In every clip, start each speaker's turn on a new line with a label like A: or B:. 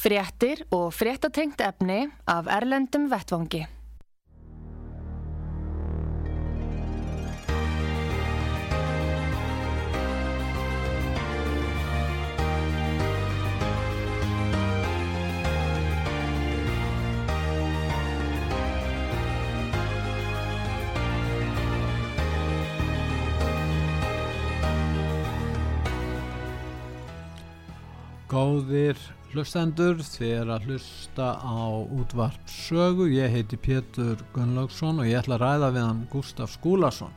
A: Fréttir og fréttatengt efni af Erlendum Vettvangi.
B: Góðir hlustendur, er að hlusta á útvarp sögu. Ég heiti Pétur Gunnlaugsson og ég ætla að ræða við hann Gustaf Skúlason,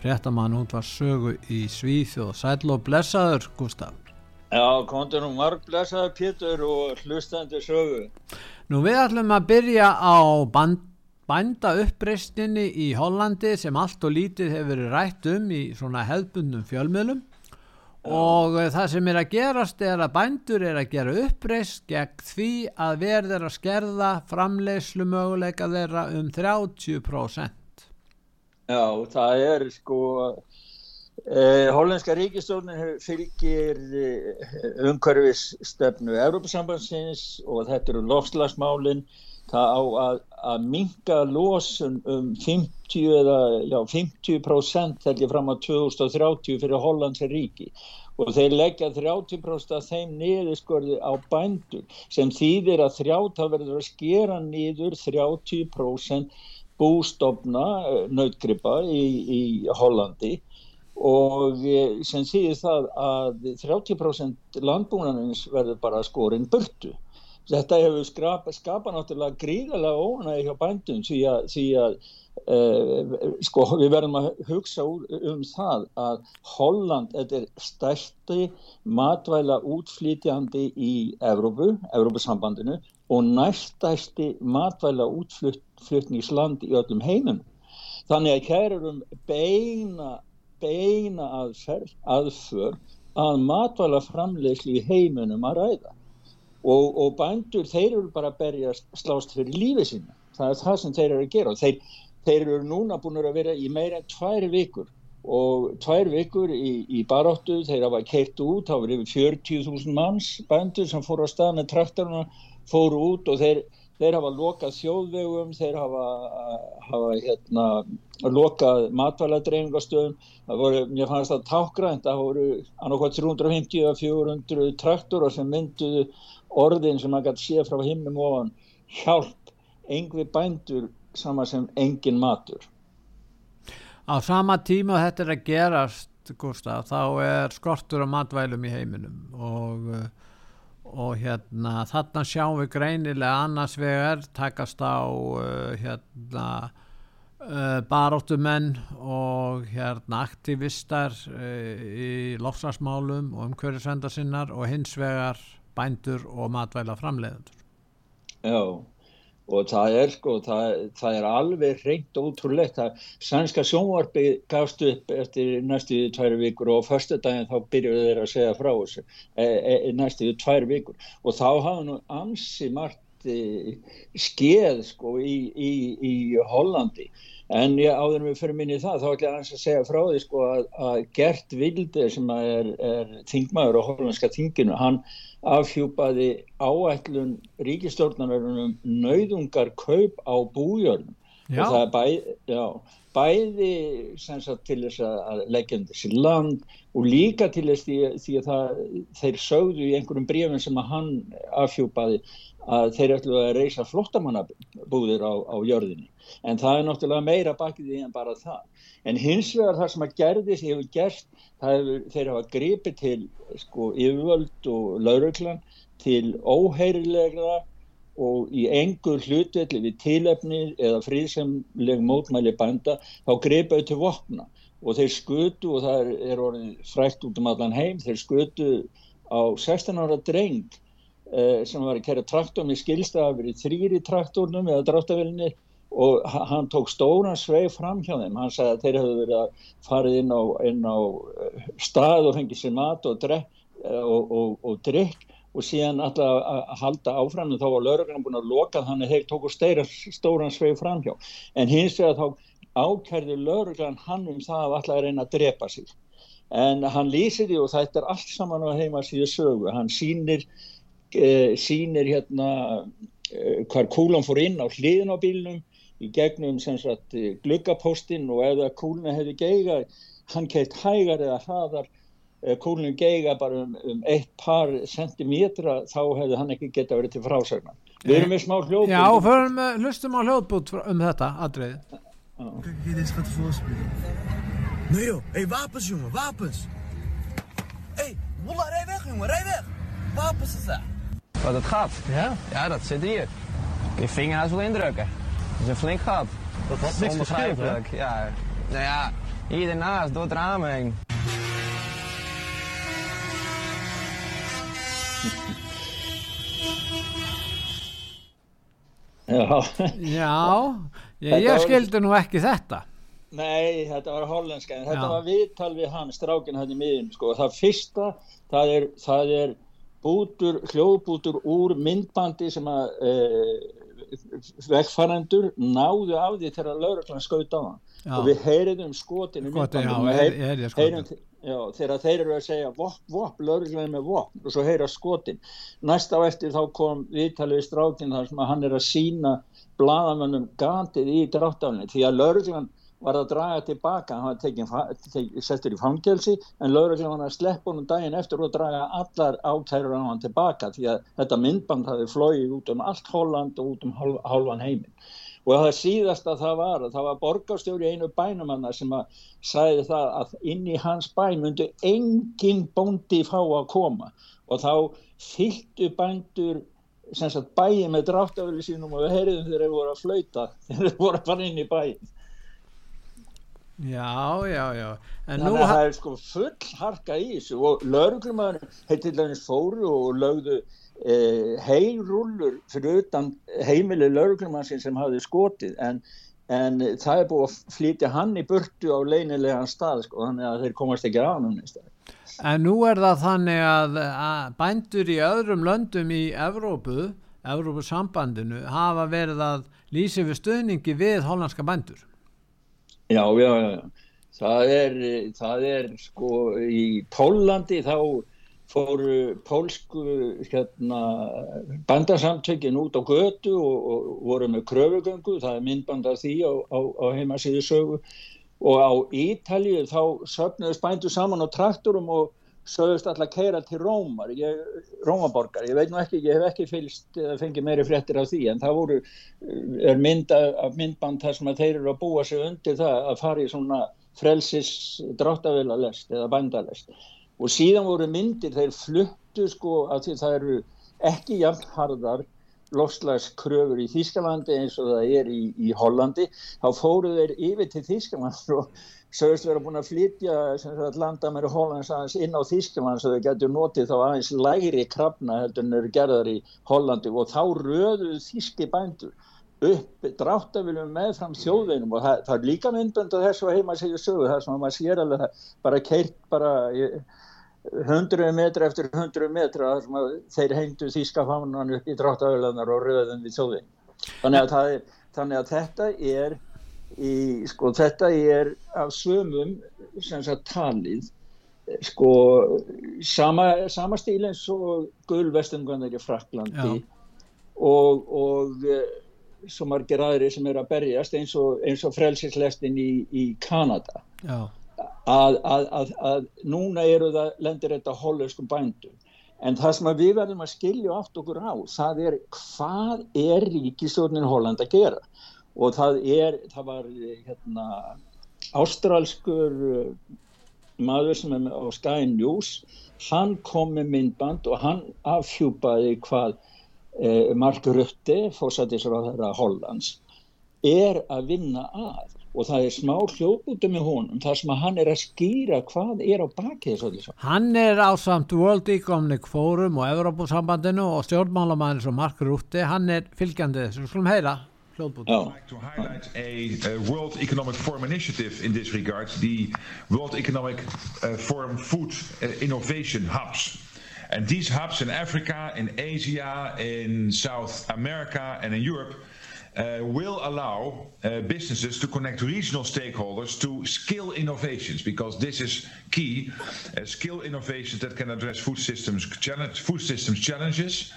B: fréttamann útvarp sögu í Svíþjóð. Sæl og blessaður, Gustaf.
C: Já, kontur nú marg blessaður Pétur og hlustendur sögu.
B: Nú við ætlum að byrja á band, bænda uppreistinni í Hollandi sem allt og lítið hefur verið rætt um í svona hefðbundum fjölmiðlum og uh, það sem er að gerast er að bændur er að gera uppreist gegn því að verður að skerða framleyslu möguleika þeirra um 30%.
C: Já, það er sko eh, hollandska ríkistofnin fylgir eh, umhverfisstefnu Európa-sambandsins og þetta eru lofslagsmálinn það á að, að minga losun um 50 eða já, 50% held ég fram á 2030 fyrir Hollandsa ríki. Og þeir leggja 30% af þeim niðurskorði á bændur sem þýðir að þrjáta verður að skera niður 30% bústofna eh, nautgripa í, í Hollandi. Og eh, sem þýðir það að 30% landbúnanins verður bara skorinn burtu þetta hefur skapa, skapa náttúrulega gríðarlega ónægi hjá bændum því að, því að uh, sko, við verðum að hugsa um það að Holland er stærsti matvæla útflýtjandi í Evrópu, Evrópusambandinu og næststærsti matvæla útflutningsland í öllum heimum. Þannig að hér erum beina, beina aðferð, aðför að matvæla framlegslu í heiminum að ræða og, og bændur þeir eru bara að berja slást fyrir lífið sína það er það sem þeir eru að gera. Og þeir, þeir eru núna búin að vera í meira en tvær vikur. Og tvær vikur í, í baráttu þeir hafa keitt út, það var yfir 40.000 manns bændur sem fóru á stað með traktoruna, fóru út og þeir, þeir hafa lokað þjóðvegum þeir hafa, hafa hérna, lokað voru, mér fannst það tákgrænt það voru annarkvæmt 350 eða 400 traktora sem mynduðu orðin sem maður gæti séð frá himnum ofan hjálp engvi bændur sama sem engin matur.
B: Á sama tíma þetta er að gerast Gustaf, þá er skortur á matvælum í heiminum og, og hérna þarna sjáum við greinilega annars vegar takast á uh, hérna uh, baróttumenn og hérna aktivistar uh, í lofslagsmálum og umhverjusvenda sinnar og hins vegar bændur og matvæla framleiðendur.
C: Já, og það er sko, það, það er alveg reynd ótrúlegt. Það sænska sjónvarpi gafst upp eftir næstu tværi vikur og fyrstu daginn þá byrjuðu þeir að segja frá þessu e, e, næstu tværi vikur og þá hafa nú ansi margt e, skeð sko í, í, í Hollandi En ég áður með fyrir minni það, þá ætla ég að segja frá því sko að, að Gert Vilde sem er, er þingmaður á hollandska þinginu, hann afhjúpaði áætlun ríkistórnarverðunum nauðungar kaup á bújörnum
B: Já.
C: og það er bæ, já, bæði sagt, til þess að leggja um þessi land og líka til þess því, því að það, þeir sögðu í einhverjum brefum sem að hann afhjúpaði að þeir ætlu að reysa flottamannabúðir á, á jörðinni en það er náttúrulega meira bakið í en bara það. En hins vegar það sem að gerðis hefur gerst, hefur, þeir hafa gripið til sko, yfirvöld og lauruglan til óheirilegra og í engur hlutvelli við tilefni eða fríðsemleg mótmæli bænda, þá gripaðu til vopna og þeir skutu og það er orðið frækt út um allan heim, þeir skutu á 16 ára dreng uh, sem var að kæra traktorn í skilstaða verið þrýri traktornum eða dráttavillinni og hann tók stóran sveif fram hjá þeim. Hann sagði að þeir hefðu verið að farið inn á, inn á stað og fengið sér mat og, og, og, og drikk og síðan alltaf að halda áfram en þá var lauruglan búin að loka þannig að þeir tóku steira, stóran sveif framhjá en hins vegar þá ákærði lauruglan hann um það að alltaf reyna að drepa sig. En hann lýsir því og þetta er allt saman á heima síðu sögu. Hann sínir eh, sínir hérna eh, hvar kúlan fór inn á hliðin á bílnum í gegnum sagt, gluggapóstinn og ef það kúluna hefði geiga hann keitt hægar eða hraðar Eh, kúlunum geiga bara um, um eitt par sentimetra þá hefði hann ekki geta verið til frásagnar við erum með smá hljóðbútt
B: Já, förum, hlustum á hljóðbútt um þetta aðrið
D: Kijk, hier, deze gaat de voorspelen. Nee joh, hé, hey, wapens jongen, wapens. Hé, hey, Wallah, rij weg jongen, rij weg. Wapens is daar.
E: Wat het gaat?
D: Ja?
E: Ja, dat zit hier. Kun je vingerhuis wel indrukken. Dat is een flink gat.
D: Dat had niks hè?
E: Ja, nou ja, hier ernaast, door het raam heen.
C: Já,
B: Já ég, ég skildi nú ekki þetta
C: Nei, þetta var hollenska en þetta
B: Já.
C: var viðtal við hann, strákin hann í miðin sko. það fyrsta, það er, það er bútur, hljóðbútur úr myndbandi sem að e, vegfarendur náðu af því þegar lauruglan skaut á hann.
B: Já.
C: og við heyriðum skotinu þegar þeir eru að segja vopn, vopn, lauruglan með vopn. Og svo heyra skotin. Næst á eftir þá kom viðtalið við strákin þar sem hann er að sína bladamönnum gatið í dráttafni því að lauruglan var að draga tilbaka, hann var tekin, settur í fangelsi en lauruglan var að sleppa honum daginn eftir og draga allar ákærur á hann tilbaka því að þetta myndband hafi flóið út um allt Holland og út um hálf, hálfan heiminn. Og það síðasta það var að það var borgarstjóri einu bænum hann sem að sagði það að inn í hans bæ myndi engin bóndi fá að koma. Og þá fylltu bændur sem sagt bæi með dráttafili sínum og við heyriðum þegar þeir voru að flauta þegar þeir voru að fara inn í bæin
B: Já, já, já En
C: þannig að það er sko full harka í þessu og lauruglumæður heitir dæmis fóru og lögðu eh, heyrúllur fyrir utan heimili lauruglumannsinn sem hafði skotið en, en það er búið að flytja hann í burtu á leynilegan stað sko þannig að þeir komast ekki á hann
B: En nú er það þannig að, að bændur í öðrum löndum í Evrópu, Evrópusambandinu, hafa verið að lýsi við stöðningi við hollandska bændur.
C: Já, já, já. Það er, það er sko í Pólandi þá fóru pólsku hérna, bandasamtökin út á götu og, og voru með kröfugöngu, það er myndband af því á, á, á heimasíðu sögu og á Ítalíu þá söfnuðust bændur saman á traktorum og sögust alltaf keira til Rómar, ég, Rómaborgar, ég veit nú ekki, ég hef ekki fylgst eða fengið meiri fréttir af því en það voru, er mynd af myndband þar sem að þeir eru að búa sig undir það að fara í svona frelsis dráttavélalest eða bændalest og síðan voru myndir, þeir fluttu sko að því það eru ekki jafn harðar lofslagskröfur í Þýskalandi eins og það er í, í Hollandi, þá fóru þeir yfir til Þýskaland og sögust vera búin að flytja landa með Hollands aðeins inn á Þýskaland svo þau getur notið þá aðeins lægri krafna heldur en eru gerðar í Hollandi. Og þá röðuðu þýski bændur upp dráttaviljum meðfram þjóðveinum og það, það er líka myndbönd og þessu heima segja sögu það sem að maður sér alveg það bara keirt bara hundruð metra eftir hundruð metra að þeir hengdu þýska fánan upp í dráttaviljanar og röðum við þjóðvein þannig að, er, þannig að þetta er í, sko þetta er af sömum sem sagt talið. Sko sama, sama stíl eins og gulvestunganir í Fraklandi og, og eh, svo margir aðri sem eru að berjast eins og, og frelsislestin í, í Kanada. Að, að, að, að núna eru það lendir þetta hollöskum bændum. En það sem við verðum að skilja átt okkur á það er hvað er ríkistjórnin Holland að gera og það er, það var hérna ástralskur uh, maður sem er á Sky News. Hann kom með myndband og hann afhjúpaði hvað eh, Mark Rutte, fórsættisráðherra Hollands er að vinna að. Og það er smá hljóðbútu með honum þar sem að hann er að skýra hvað er á baki þessu.
B: Hann er ásamt World Economic Forum og Evropasambandinu og stjórnmálamæðin sem Mark Rutte, hann er fylgjandi þessu, hljóðbútu.
C: Já,
F: like to highlight a, a World Economic Forum initiative in this regard, the World Economic uh, Forum Food uh, Innovation Hubs. And these hubs in Africa, in Asia, in South America, and in Europe uh, will allow uh, businesses to connect regional stakeholders to skill innovations because this is key. Uh, skill innovations that can address food systems challenge, food systems challenges.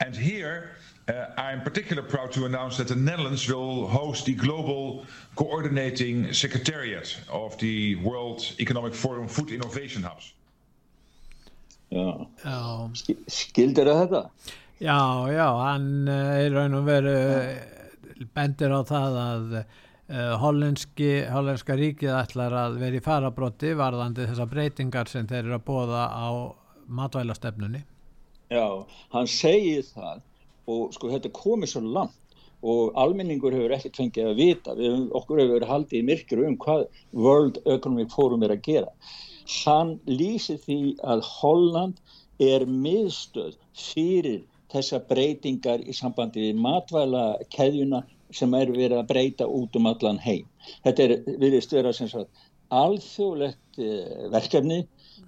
F: And here, uh, I'm particularly proud to announce that the Netherlands will host the global coordinating secretariat of the World Economic Forum Food Innovation Hubs.
C: já.
B: Já,
C: Sk- Skildir það þetta?
B: já, já, hann er raun og veru uh, bendir á það að uh, hollenski, hollenska ríkið ætlar að vera í farabrotti varðandi þessar breytingar sem þeir eru að bóða á matvælastefnunni.
C: Já, hann segir það og sko þetta komið svo langt og almenningur hefur ekkert fengið að vita, við, okkur hefur verið haldið í myrkru um hvað World Economic Forum er að gera. Hann lýsir því að Holland er miðstöð fyrir þessa breytingar í sambandi við matvæla keðjuna sem er verið að breyta út um allan heim. Þetta er virðist vera sem sagt alþjóðlegt eh, verkefni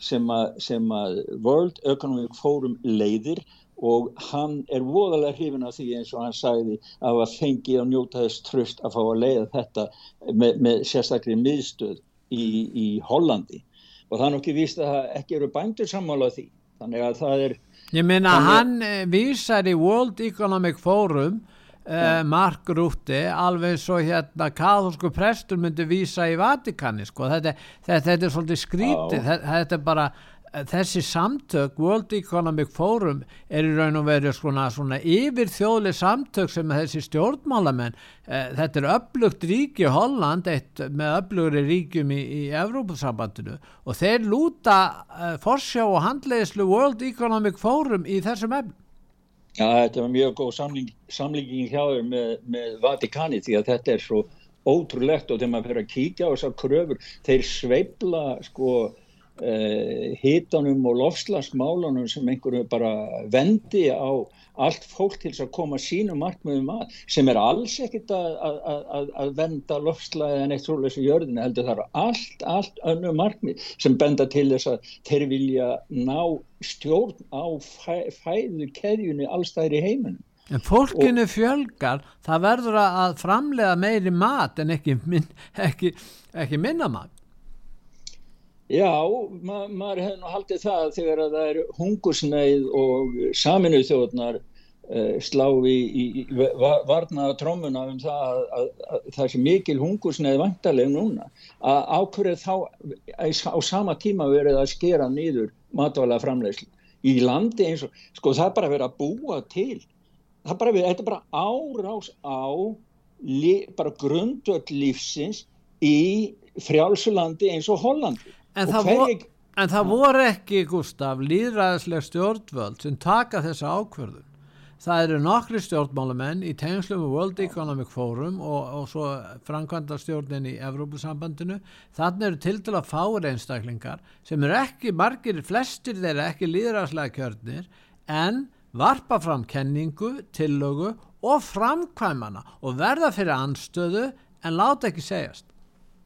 C: sem að, sem að World Economic Forum leiðir og hann er voðalega hrifin af því eins og hann sagði að að fengi að njóta þess tröst að fá að leiða þetta með, með sérstaklega miðstöð í, í Hollandi. Og það er nokkið víst að það ekki eru bændur sammála því. Þannig að það er
B: Ég meina
C: Þannig-
B: hann uh, vísar í World Economic Forum uh, Mark Rutte alveg svo hérna kathólsku prestur myndi vísa í Vatikani sko. þetta, þetta, þetta er svolítið skrítið. Þetta, þetta er bara eh, þessi samtök World Economic Forum er í raun og veru svona, svona yfir þjóðli samtök sem þessi stjórnmálamenn eh, þetta er öflugt ríki Holland eitt með öflugri ríkjum í, í Evrópusambandinu. Og þeir lúta eh, forsjá og handleiðslu World Economic Forum í þessum efn
C: Já, þetta var mjög góð samling, samlingin hjá þér með, með Vatikani því að þetta er svo ótrúlegt og þegar maður fyrir að kíkja á þessar kröfur, þeir sveifla sko hitanum og lofslagsmálunum sem einhverju bara vendi á allt fólk til að koma sínum markmiðum að sem er alls ekkit að, að, að, að venda lofslagið en eitt í jörðinu heldur það eru allt, allt önnu markmið sem benda til þess að þeir vilja ná stjórn á fæ, fæðu keðjunni allstæðir í heiminum.
B: En fólkinu fjölgar, það verður að framlega meiri mat en ekki, min, ekki, ekki minna mat.
C: Já, ma maður hefði nú haldið það þegar að það er hungursneið og saminuð þjóðnar uh, slá í, í, va- varnaða trómuna um það að, að, að það sé mikil hungursneið vantarleg núna. Að ákveður þá á sama tíma verið að skera nýður matvæla framleiðslu. Í landi eins og, sko það er bara verið að búa til. Það er bara verið, þetta er bara árás á li, bara grundvöld lífsins í frjálsulandi eins og Hollandi.
B: En það,
C: hverjir-
B: vo, en það voru ekki, Gustaf, líðræðislega stjórnvöld sem taka þessa ákvörðun. Það eru nokkri stjórnmálamenn í tengslum með World Economic Forum og, og svo framkvæmda stjórnin í Evrópusambandinu. Þannig eru til að fáir einstaklingar sem eru ekki margir, flestir þeirra ekki líðræðislega kjörnir en varpa fram kenningu, tillögu og framkvæmana og verða fyrir anstöðu en láta ekki segjast.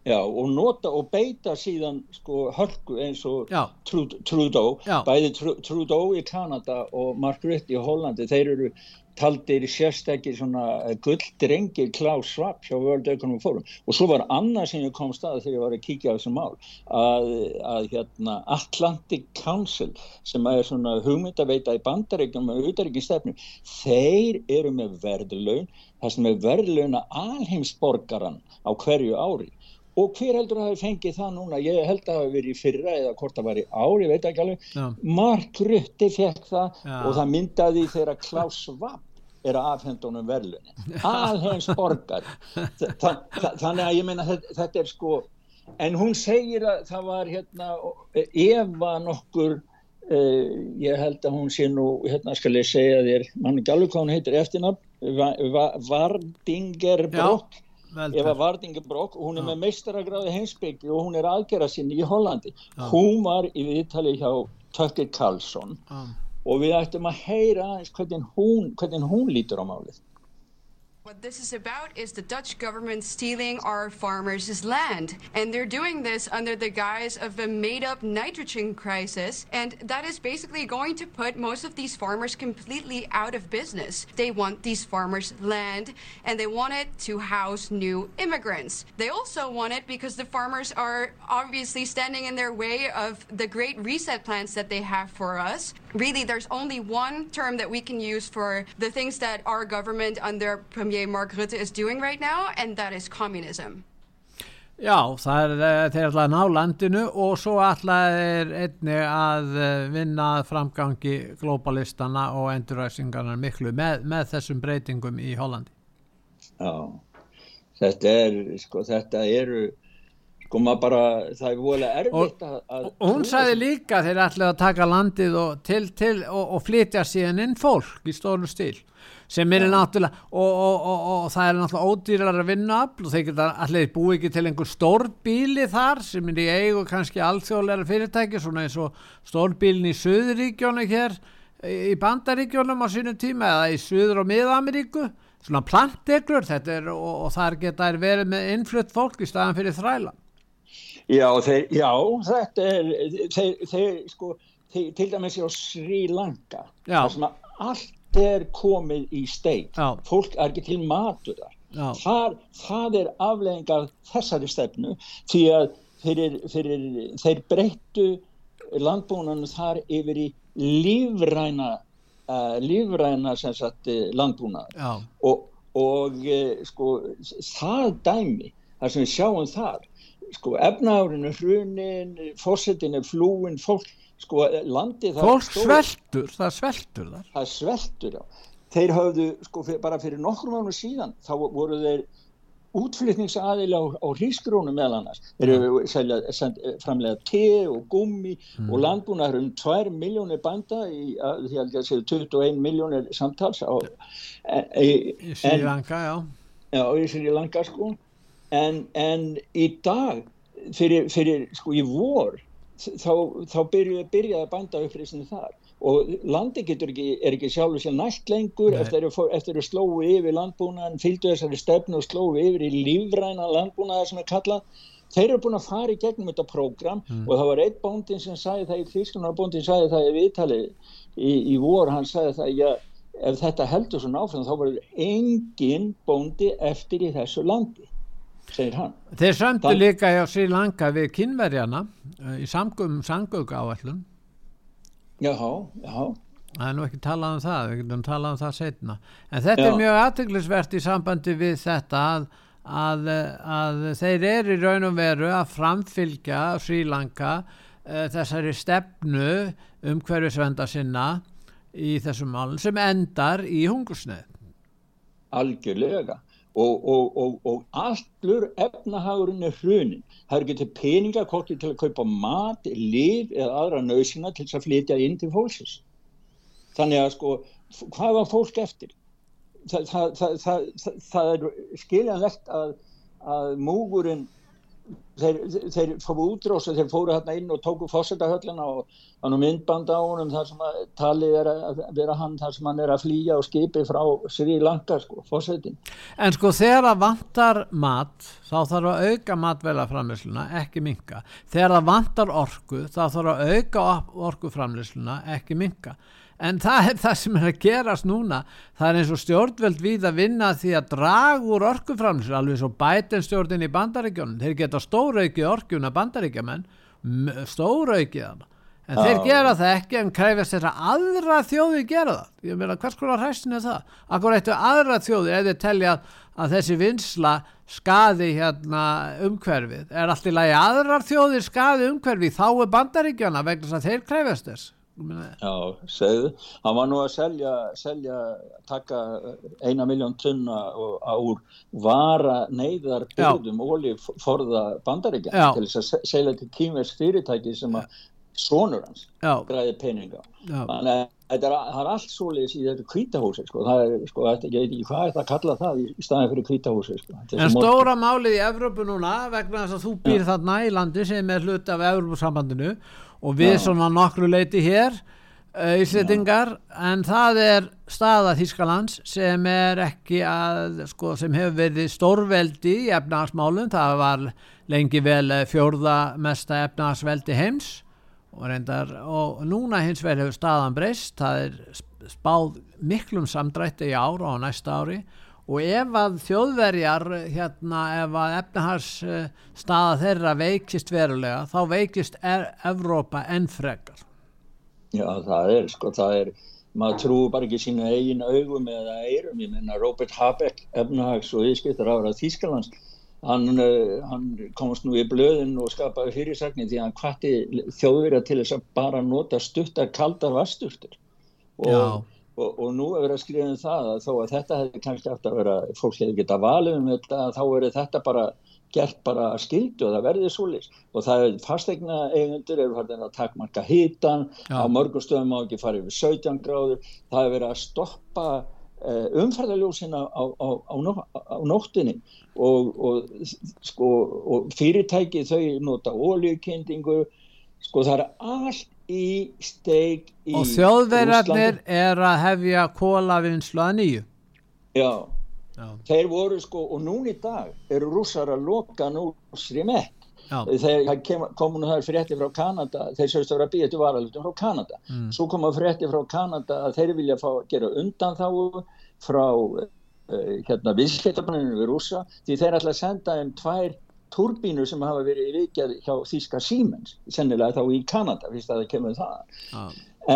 C: Já, og nota og beita síðan sko hörku eins og. Trud- Trudeau,
B: Já.
C: bæði Tru- Trudeau í Kanada og Rutte í Hollandi, þeir eru taldir sérstakir svona gulldrengir Klaus Schwab hjá World Economic Forum og svo var annað sem ég kom stað þegar ég var að kíkja á þessu mál að, að hérna Atlantic Council sem er svona hugmyndaveita í bandaríkjum með utarikistefnu, þeir eru með verðlaun, það sem er verðlauna alheimsborgaran á hverju ári og hver heldur að hafi fengið það núna? Ég held að það hafi verið í fyrra eða hvort það var í ári, ég veit ekki alveg.
B: Já.
C: Mark Rutte fekk það
B: Já.
C: og það myndaði þegar Klaus Schwab er að afhenda honum verðlunni alhens borgar. Þa, þa, þa, þannig að ég meina þetta, þetta er sko en hún segir að það var hérna Eva nokkur uh, ég held að hún sé nú hérna skal ég segja þér mann hún heitir eftirnafn Va, Va, Vardinger Brock
B: Veldur.
C: Eva Vardingebrokk, hún er með meistaragráði heimsbyggi og hún er aðgerra sinni í Hollandi. Hún var í viðtali hjá Carlson
B: Já.
C: og við ættum að heyra aðeins hvernig hún, hvernig hún lítur á málið.
G: What this is about is the Dutch government stealing our farmers' land. And they're doing this under the guise of a made up nitrogen crisis. And that is basically going to put most of these farmers completely out of business. They want these farmers' land and they want it to house new immigrants. They also want it because the farmers are obviously standing in their way of the great reset plans that they have for us. Really, there's only one term that we can use for the things that our government under Premier Mark Rutte is doing right now, and that is communism.
B: Já, það er eh, þeir ætla að ná landinu og svo ætla þeir einni að eh, vinna að framgangi globalistana og enduræsingarna miklu með, með þessum breytingum í Hollandi.
C: Já, þetta er, sko, þetta eru, sko, maður bara, það er voðalega erfitt að... að
B: Og hún sagði líka þeir ætla að taka landið og, til, til, og, og flytja síðan inn fólk í stóru stíl sem er náttúrulega og, og, og, og það er náttúrulega ódýrar að vinna afl og þeir geta allir búið ekki til einhver stórbíli þar sem er í eigu kannski alþjóðlega fyrirtæki svona eins og stórbílin í Suðuríkjónu hér í Bandaríkjónum á sínum tíma eða í Suður og Mið-Ameríku. Svona planteglur þetta er og, þar geta þær verið með innflutt fólk í staðan fyrir þræla.
C: Já, þeir, já, þetta er, þeir, þeir sko, til dæmis á Sri Lanka,
B: Já.
C: þar sem að allt er komið í steik,
B: Já.
C: fólk er ekki til matur þar. Þar, það er afleðingar þessari stefnu því að fyrir, fyrir, þeir breyttu landbúnanu þar yfir í lífræna, uh, lífræna sem sagt uh, landbúnaður
B: Já,
C: og, og e, sko það dæmi, það sem við sjáum þar sko efnaðurinn er hrunin, fórsetin er flúin fólk, sko landið það
B: fólk
C: stóð-
B: sveltur, það sveltur þar.
C: Það sveltur já. Þeir höfðu, sko fyr- bara fyrir nokkrum mánu síðan þá voru þeir útflutningsaðili á, á hrísgrónu meðal annars. Þeir eru selja, send, framlega te og gummi og landbúnaður um 2 miljónir bænda í, að, ég að segja 21 miljónir samtals á, e, e,
B: í Sýranka, já.
C: Já, í Sri Lanka sko. En, en í dag fyrir, fyrir sko í vor þá, þá byrjuði byrjaði að bænda uppreisinu þar. Og landi getur ekki, er ekki sjálfur sér næst lengur
B: Nei.
C: eftir að, að slóu yfir landbúnaðan, fylgdu þessari stefnu og slóu yfir í lífræna landbúnaðar sem er kallað. Þeir eru búin að fara í gegnum þetta prógram og það var einn bóndin sem sagði það í Þýskunar bóndin sagði það í viðtali í, í vor, hann sagði það já, ef þetta heldur svona áfram þá verður engin bóndi eftir í þessu landi segir hann
B: Þeir sömdu
C: Það-
B: líka hjá Sri Lanka við kynverjana eh, í samgöng, samgöng áallun.
C: já, já,
B: Það er nú ekki talað um það, við getum talað um það setna. En þetta
C: Já.
B: er mjög aðteglisvert í sambandi við þetta að, að, að þeir eru í raun og veru að framfylgja Sri Lanka uh, þessari stefnu um hverju svenda sinna í þessum málum sem endar í hungursneið.
C: algjörlega og, og, og, og allur efnahagurinn er hrunin. Það er ekki til peningakorti til að kaupa mat, liv eða aðra nöðsina til þess að flytja inn til fólksins. Þannig að sko hvað var fólk eftir? Það, það, það, það er skiljanlegt að, að múgurinn þeir, þeir fóru útrós og þeir fóru hérna inn og tóku fórsetahöllina og hann og myndband á honum þar sem að talið er að vera hann þar sem hann er að flýja á skipi frá Sri Lanka sko, fórsetin
B: En sko þegar það vantar mat þá þarf að auka matvælaframleysluna, ekki minka. Þegar það vantar orku þá þarf að auka orkuframleysluna, ekki minka. En það er það sem er að gerast núna. Það er eins og stjórnveld við að vinna því að draga úr orkuframleysluna, alveg svo bætin stjórnin í bandaríkjónum. Þeir geta stóraukið orkuna bandaríkjaman, stóraukið hana. En þeir
C: Já.
B: gera það ekki en kræfast þess að aðra þjóði gera það. Ég meina, hvers konar hræstin er það? Akkur eittu aðra þjóði þeir telja að, þessi vinsla skaði hérna umhverfið. Er allt í lagi aðrar þjóðir skaði umhverfið þá er bandaríkjana vegna þess að þeir kræfast þess.
C: Já, segðu. Hann var nú að selja, selja taka eina miljón tunna úr vara neyðar byrðum ólíf forða bandaríkja
B: Já.
C: til þess að se- selja til kýmversk fyrirtæki sem að sonur hans
B: Já.
C: græði peninga
B: Já.
C: þannig að þetta er, það er allt svoleiðis í þetta kvítahúsi sko. það er, sko, ég veit ekki hvað er það að kalla það í, staðin fyrir kvítahúsi sko.
B: En stóra málið í Evrópu núna vegna þess að þú býr þarna í landi sem er hlut af Evrópusambandinu og við
C: Já.
B: svona nokkru leiti hér uh, Íslitingar en það er staða Þískalands sem er ekki að sko sem hefur verið stórveldi í efnahagsmálum, það var lengi vel eh, fjórða mesta efnahagsveldi heims og reyndar og núna hins vegar hefur staðan breyst. Það er sp- spáð miklum samdrætti í ár og næsta ári og ef að þjóðverjar hérna ef að efnahars staða þeirra veikist verulega þá veikist er Evrópa enn frekar.
C: Já, það er, sko, það er, maður trúi bara ekki sínu eigin augum eða eirum, ég menna Robert Habeck, efnahags og yðskiptar ára Þýskalands, hann, uh, hann komast nú í blöðin og skapaði fyrirsagni því að hann kvatti þjóðverja til þess að bara nota stuttar kaldar vasturtur
B: Já.
C: Og, og, nú er verið að skrifa um það að þó að þetta hefði kannski átt að vera, fólk hefði geta valið um þetta, þá verið þetta bara gert bara skildu og það verði svolis og það er fastegna eigendur eru farin að takmarka hitan
B: Já.
C: á mörgum stöðum má ekki fara yfir 17 gráður. Það er verið að stoppa uh, umferðarljósin á, á, á, á, á nóttinni og, og, sko, og fyrirtæki þau nota ólíukendingu sko það er allt í steik í
B: og þjóðverjarnir
C: Rússlandi.
B: er að hefja kólavinnslu að nýju
C: Já,
B: Já.
C: þeir voru sko og núna í dag eru rússar að loka nú Srimek
B: Já.
C: þegar það kem- komu nú þær frétti frá Kanada þeir sögust að vera býja til varalutum frá Kanada
B: Mm.
C: svo koma frétti frá Kanada að þeir vilja fá, gera undan þá frá uh, hérna viðskiptabanninu við rússa því þeir ætla að senda þeim tvær turbínur sem hafa verið í vikjað hjá Þíska Siemens sennilega þá í Kanada fyrst að það kemur það
B: Já.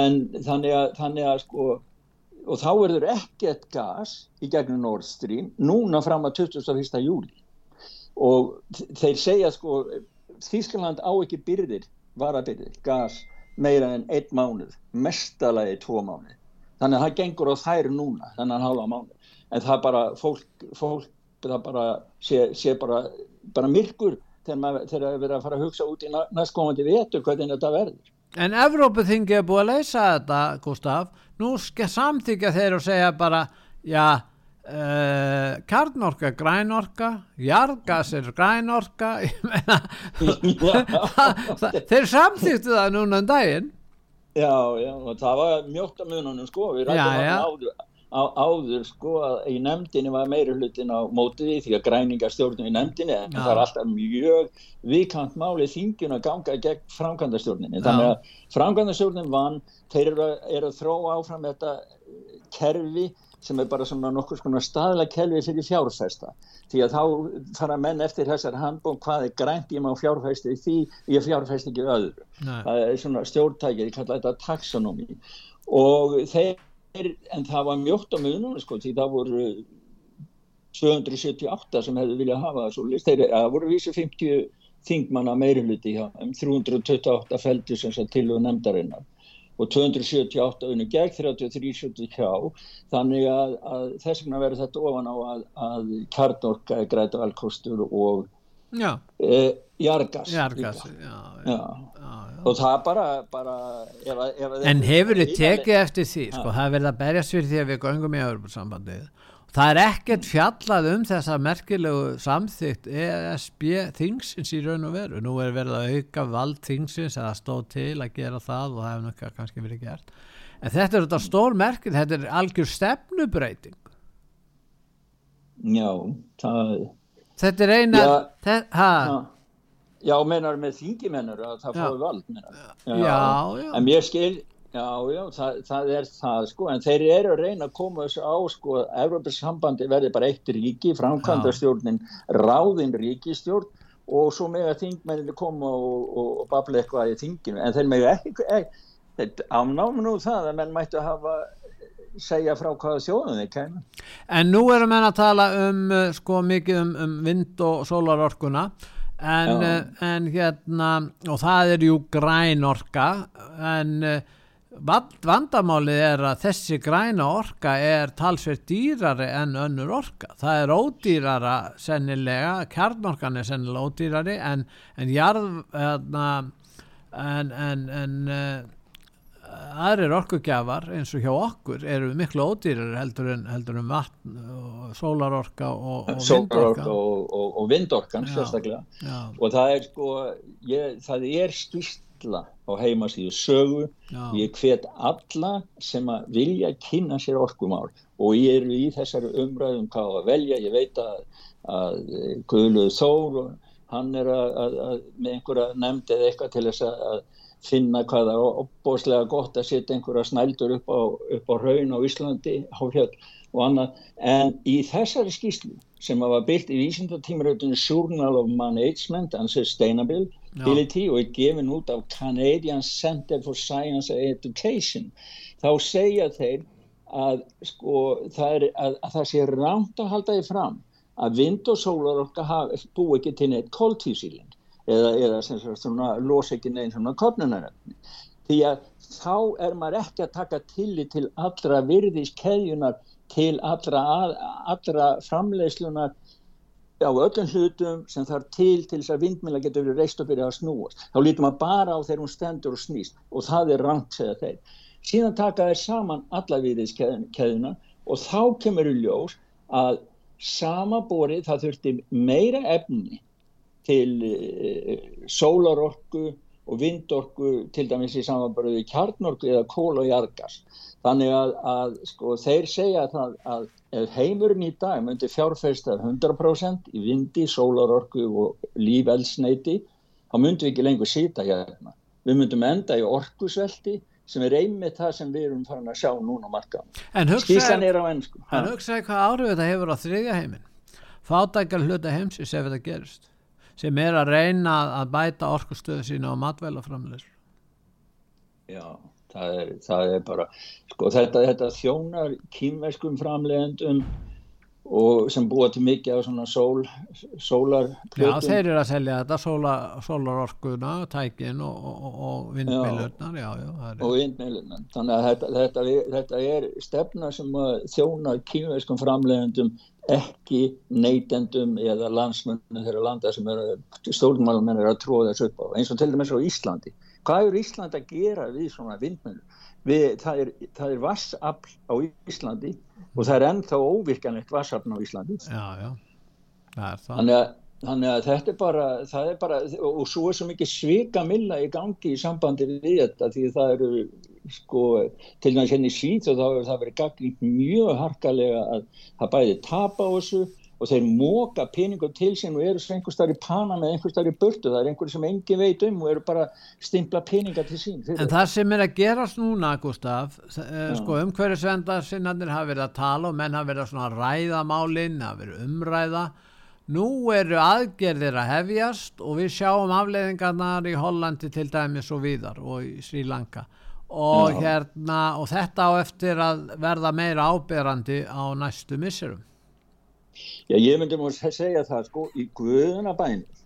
C: en þannig að, þannig að sko og þá verður ekkert gas í gegnum Nord Stream núna fram að 21. júli og þeir segja sko Þískland á ekki byrðir varabyrðir, gas meira en einn mánuð, mestalagi tvo mánuð, þannig að það gengur á þær núna, þannig að hálfa mánuð en það bara, fólk, fólk það bara, sé, sé bara bara myrkur þegar það er verið að fara að hugsa út í næ- næstkomandi vetur hvernig þetta verður
B: En Evrópuþingi er búið að leysa þetta, Gustaf. Nú skal samþykja þeir og segja bara, já, uh, karnorka er grænorka, jargas er grænorka, ég meina, það- þeir samþyktu það núna um daginn.
C: Já, já, og það var mjótt á mununum sko, við
B: Já, já.
C: hann áður, á, áður sko að í nefndinni var meiri hlutin á móti því að græningastjórnum í nefndinni en
B: Já.
C: það er alltaf mjög vikant máli þingjun að ganga gegn framkvæmdastjórninni. Þannig að framkvæmdastjórnin vann, þeir eru, að- eru að þróa áfram þetta eh, kerfi sem er bara svona nokkur skona staðlega kerfi fyrir fjárfesta. Því að þá fara menn eftir þessar handbók hvað er grænt ég má fjárfesti í því, ég fjárfesti ekki öðru
B: Nei.
C: það er svona stjórntækið, ég kalla þetta taxonomy og þeir, en það var mjótt á munum sko, því það voru 278 sem hefðu viljað hafa það svo list, þeir, það voru vísi 50 þingmanna meiri hluti hjá, um 328 feldi sem sagt til og nefndarinnar og 278 unni gegn 33 hjá. Þannig að, að þess vegna verður þetta ofan á að, að kjarnorka er græta valkostur og
B: Já,
C: e, jargas,
B: jargas,
C: líka.
B: já, já.
C: Já.
B: já, já.
C: og það bara, bara ef, að- ef að
B: En hefur þið tekið eftir því, sko, það er verið að berjast fyrir því að við göngum í Európa-sambandið. Það er ekkert fjallað um þessa merkilegu samþygt ESB þingsins í raun og veru. Nú er verið að auka vald þingsins eða stóð til að gera það og það hefur nokkað kannski verið gert. En þetta er þetta stór merkil, þetta er algjör stefnubreiting.
C: Já, það
B: Þetta er eina,
C: Já.
B: þe-
C: Já, já menar með þingi menar að það fái vald.
B: Já, já.
C: En mér skil, já, já, það, það er það sko, en þeir eru að reyna að koma þessu á sko, Evropas sambandi verði bara eitt ríki, framkvæmdastjórnin, ráðin ríkistjórn og svo með að þingmenninni koma og, og, og babla eitthvað í þinginu, en þeir með ekki, ekki þeir ánáma nú það að menn mættu að hafa segja frá hvaða þjóðum þeir kemur.
B: En nú erum við að tala um uh, sko mikið um, um vind og sólarorkuna en, uh, en hérna og það er jú grænorka en uh, vand, vandamálið er að þessi græna orka er talsvert dýrari en önnur orka. Það er ódýrara sennilega, kjarnorkan er sennilega ódýrari en, en jarð, hérna, en, en, en aðrir orkugjafar eins og hjá okkur eru miklu ódýrar heldur en, heldur en vatn og sólarorka og, og vindorka.
C: og, og, og vindorkan
B: Já.
C: sérstaklega.
B: já,
C: og það er sko ég, það er skýrsla á heimasíðu sögu
B: já,
C: ég hvet alla sem að vilja kynna sér orkumál. Og ég er í þessari umræðum hvað á að velja, ég veit að, að Guðluð Þór hann er að, að, að með einhverja nefnd eða eitthvað til þess að, að finna hvað það er opbóðslega gott að setja einhverja snældur upp á, upp á raun á Íslandi háfjall og annað. En í þessari skýrslu sem var byggt í vísindatímaröðinu Journal of Management and Sustainability og er gefin út af Canadian Center for Science and Education þá segja þeir að, sko, það, er, að, að það sé rámt að halda því fram að vind og sólarorka hafi- búi ekki til neitt koltísílinn eða, eða sagt svona losa ekki neinn svona kornunarefni því að þá er maður ekki að taka tillit til allra virðiskeðjunar til allra, allra framleiðslunar á öllum hlutum sem þarf til til þess að vindmila getur verið reist og byrja að snúast. Þá lítum maður bara á þegar hún stendur og snýst og það er rangt segja þeir. Síðan taka þeir saman alla viðiskeðuna og þá kemur í ljós að sama borið það þurfti meira efni til uh, sólarorku og vindorku til dæmis í samanbörðu kjarnorku eða kól og jargas. Þannig að, að sko, þeir segja það að ef heimurinn í dag myndi fjárfesta 100% í vindi, sólarorku og lífelsneiti, þá myndum við ekki lengur sýta hérna. Við myndum enda í orkusvelti sem er einmitt það sem við erum farin að sjá núna
B: en
C: Skísan er á ennsku.
B: en hugsaði hvað áhrif þetta hefur á þriðja heiminn fátækjar hluta heimsins ef þetta gerist sem er að reyna að bæta orkustöðu sína á matvælaframleyslu
C: Já, það er, það er bara, sko þetta, þetta þjónar kýmverskum framleiðendum og sem búa til mikið af svona sól, sólar
B: Já, þeir eru að selja þetta sóla, sólarorkuna, tækin og, og, og vindmilurnar já, já, er
C: og vindmjölunan. Þannig að þetta, þetta, þetta er stefna sem að þjóna kýmverskum framleiðendum ekki neytendum eða landsmönnum þeirra landa sem eru stórmálum er að tróða þessu upp á. Eins og til dæmis á Íslandi. Hvað er Ísland að gera við svona vindmjölu? Við, það, er, er vassafl á Íslandi og það er ennþá óvirkanlegt vassafn á Íslandi.
B: já, já,
C: Þannig að, þannig að þetta er bara, er bara, og svo er svo mikið svika milla í gangi í sambandi við þetta því það eru, sko, til dæmis henni svít og hefur það verið gagnið mjög harkalega að það bæði tapa á þessu og þeir móka peningum til sín og eru svo einhver starf í pana með einhver starf í burtu, það er einhver sem engin veit um og eru bara stimpla peninga til sín.
B: En það sem er að gerast núna, Gustaf, uh, sko umhverfisvendar sinnarnir hafa verið að tala og menn hafa verið að svona ræða málinn, hafa verið umræða. Nú eru aðgerðir að hefjast og við sjáum afleiðingarnar í Hollandi til dæmis og víðar og í Sri Lanka. Og, hérna, og þetta á eftir að verða meira áberandi á næstu misserum.
C: Já, ég myndi múið segja það, sko, í guðuna bænir,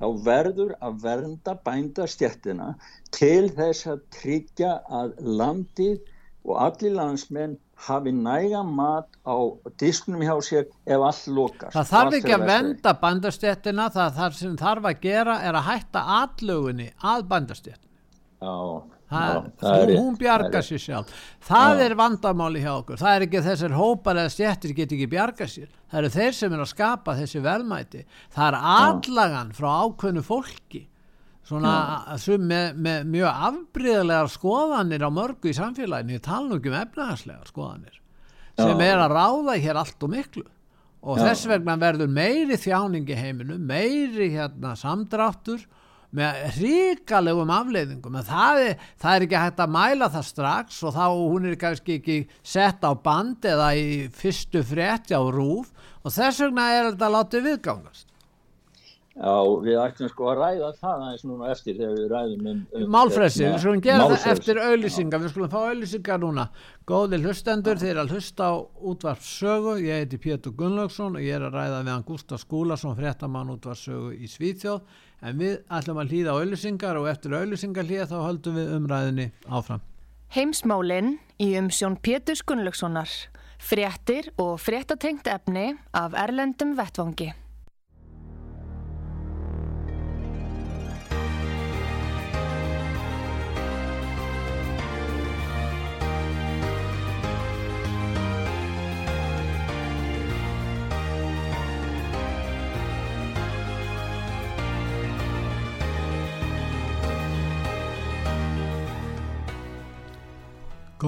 C: þá verður að vernda bændastjettina til þess að tryggja að landið og allir landsmenn hafi næga mat á disknum hjá sér ef all lokast.
B: Það þarf
C: Allt
B: ekki að venda bandastjettina, það, það sem þarf að gera er að hætta atlögunni að bandastjettina.
C: Já,
B: Það,
C: það er
B: hún,
C: rétt.
B: sér sjálf. Það
C: Já.
B: er vandamáli hjá okkur. Það er ekki þessir hópar eða stjettir get ekki bjarga sér. Það eru þeir sem er að skapa þessi velmæti það er allagan frá ákveðnu fólki. Svona sum með, með mjög afbríðlegar skoðanir á mörgu í samfélaginu. Ég tala nú ekki um efnahagslegar skoðanir sem er að ráða hér allt og miklu. Og þess vegna verður meiri þjáning í heiminu meiri hérna samdráttur með ríkalegum afleiðingum en það er, það er ekki hægt að mæla það strax og þá hún er kannski ekki sett á band eða í fyrstu frétti á rúf og þess vegna er þetta látið viðgangast
C: Já, við ættum sko að ræða það aðeins núna eftir þegar við ræðum um... um hérna,
B: við skulum gera það eftir auðlýsingar, við skulum fá auðlýsingar núna. Góði hlustendur, þeir eru að hlusta á útvarpssögu, ég heiti Pétur Gunnlaugsson og ég er að ræða við hann Gustaf Skúlason, fréttamann útvarpssögu í Svíþjóð, en við ætlum að hlýða auðlýsingar og eftir auðlýsingar hlýða þá höldum við umræðinni áfram.
A: Heimsmálinn í umsjón Pétur Gunnlaugssonar. Fréttir og fréttatengt efni af Erlendum Vettvangi.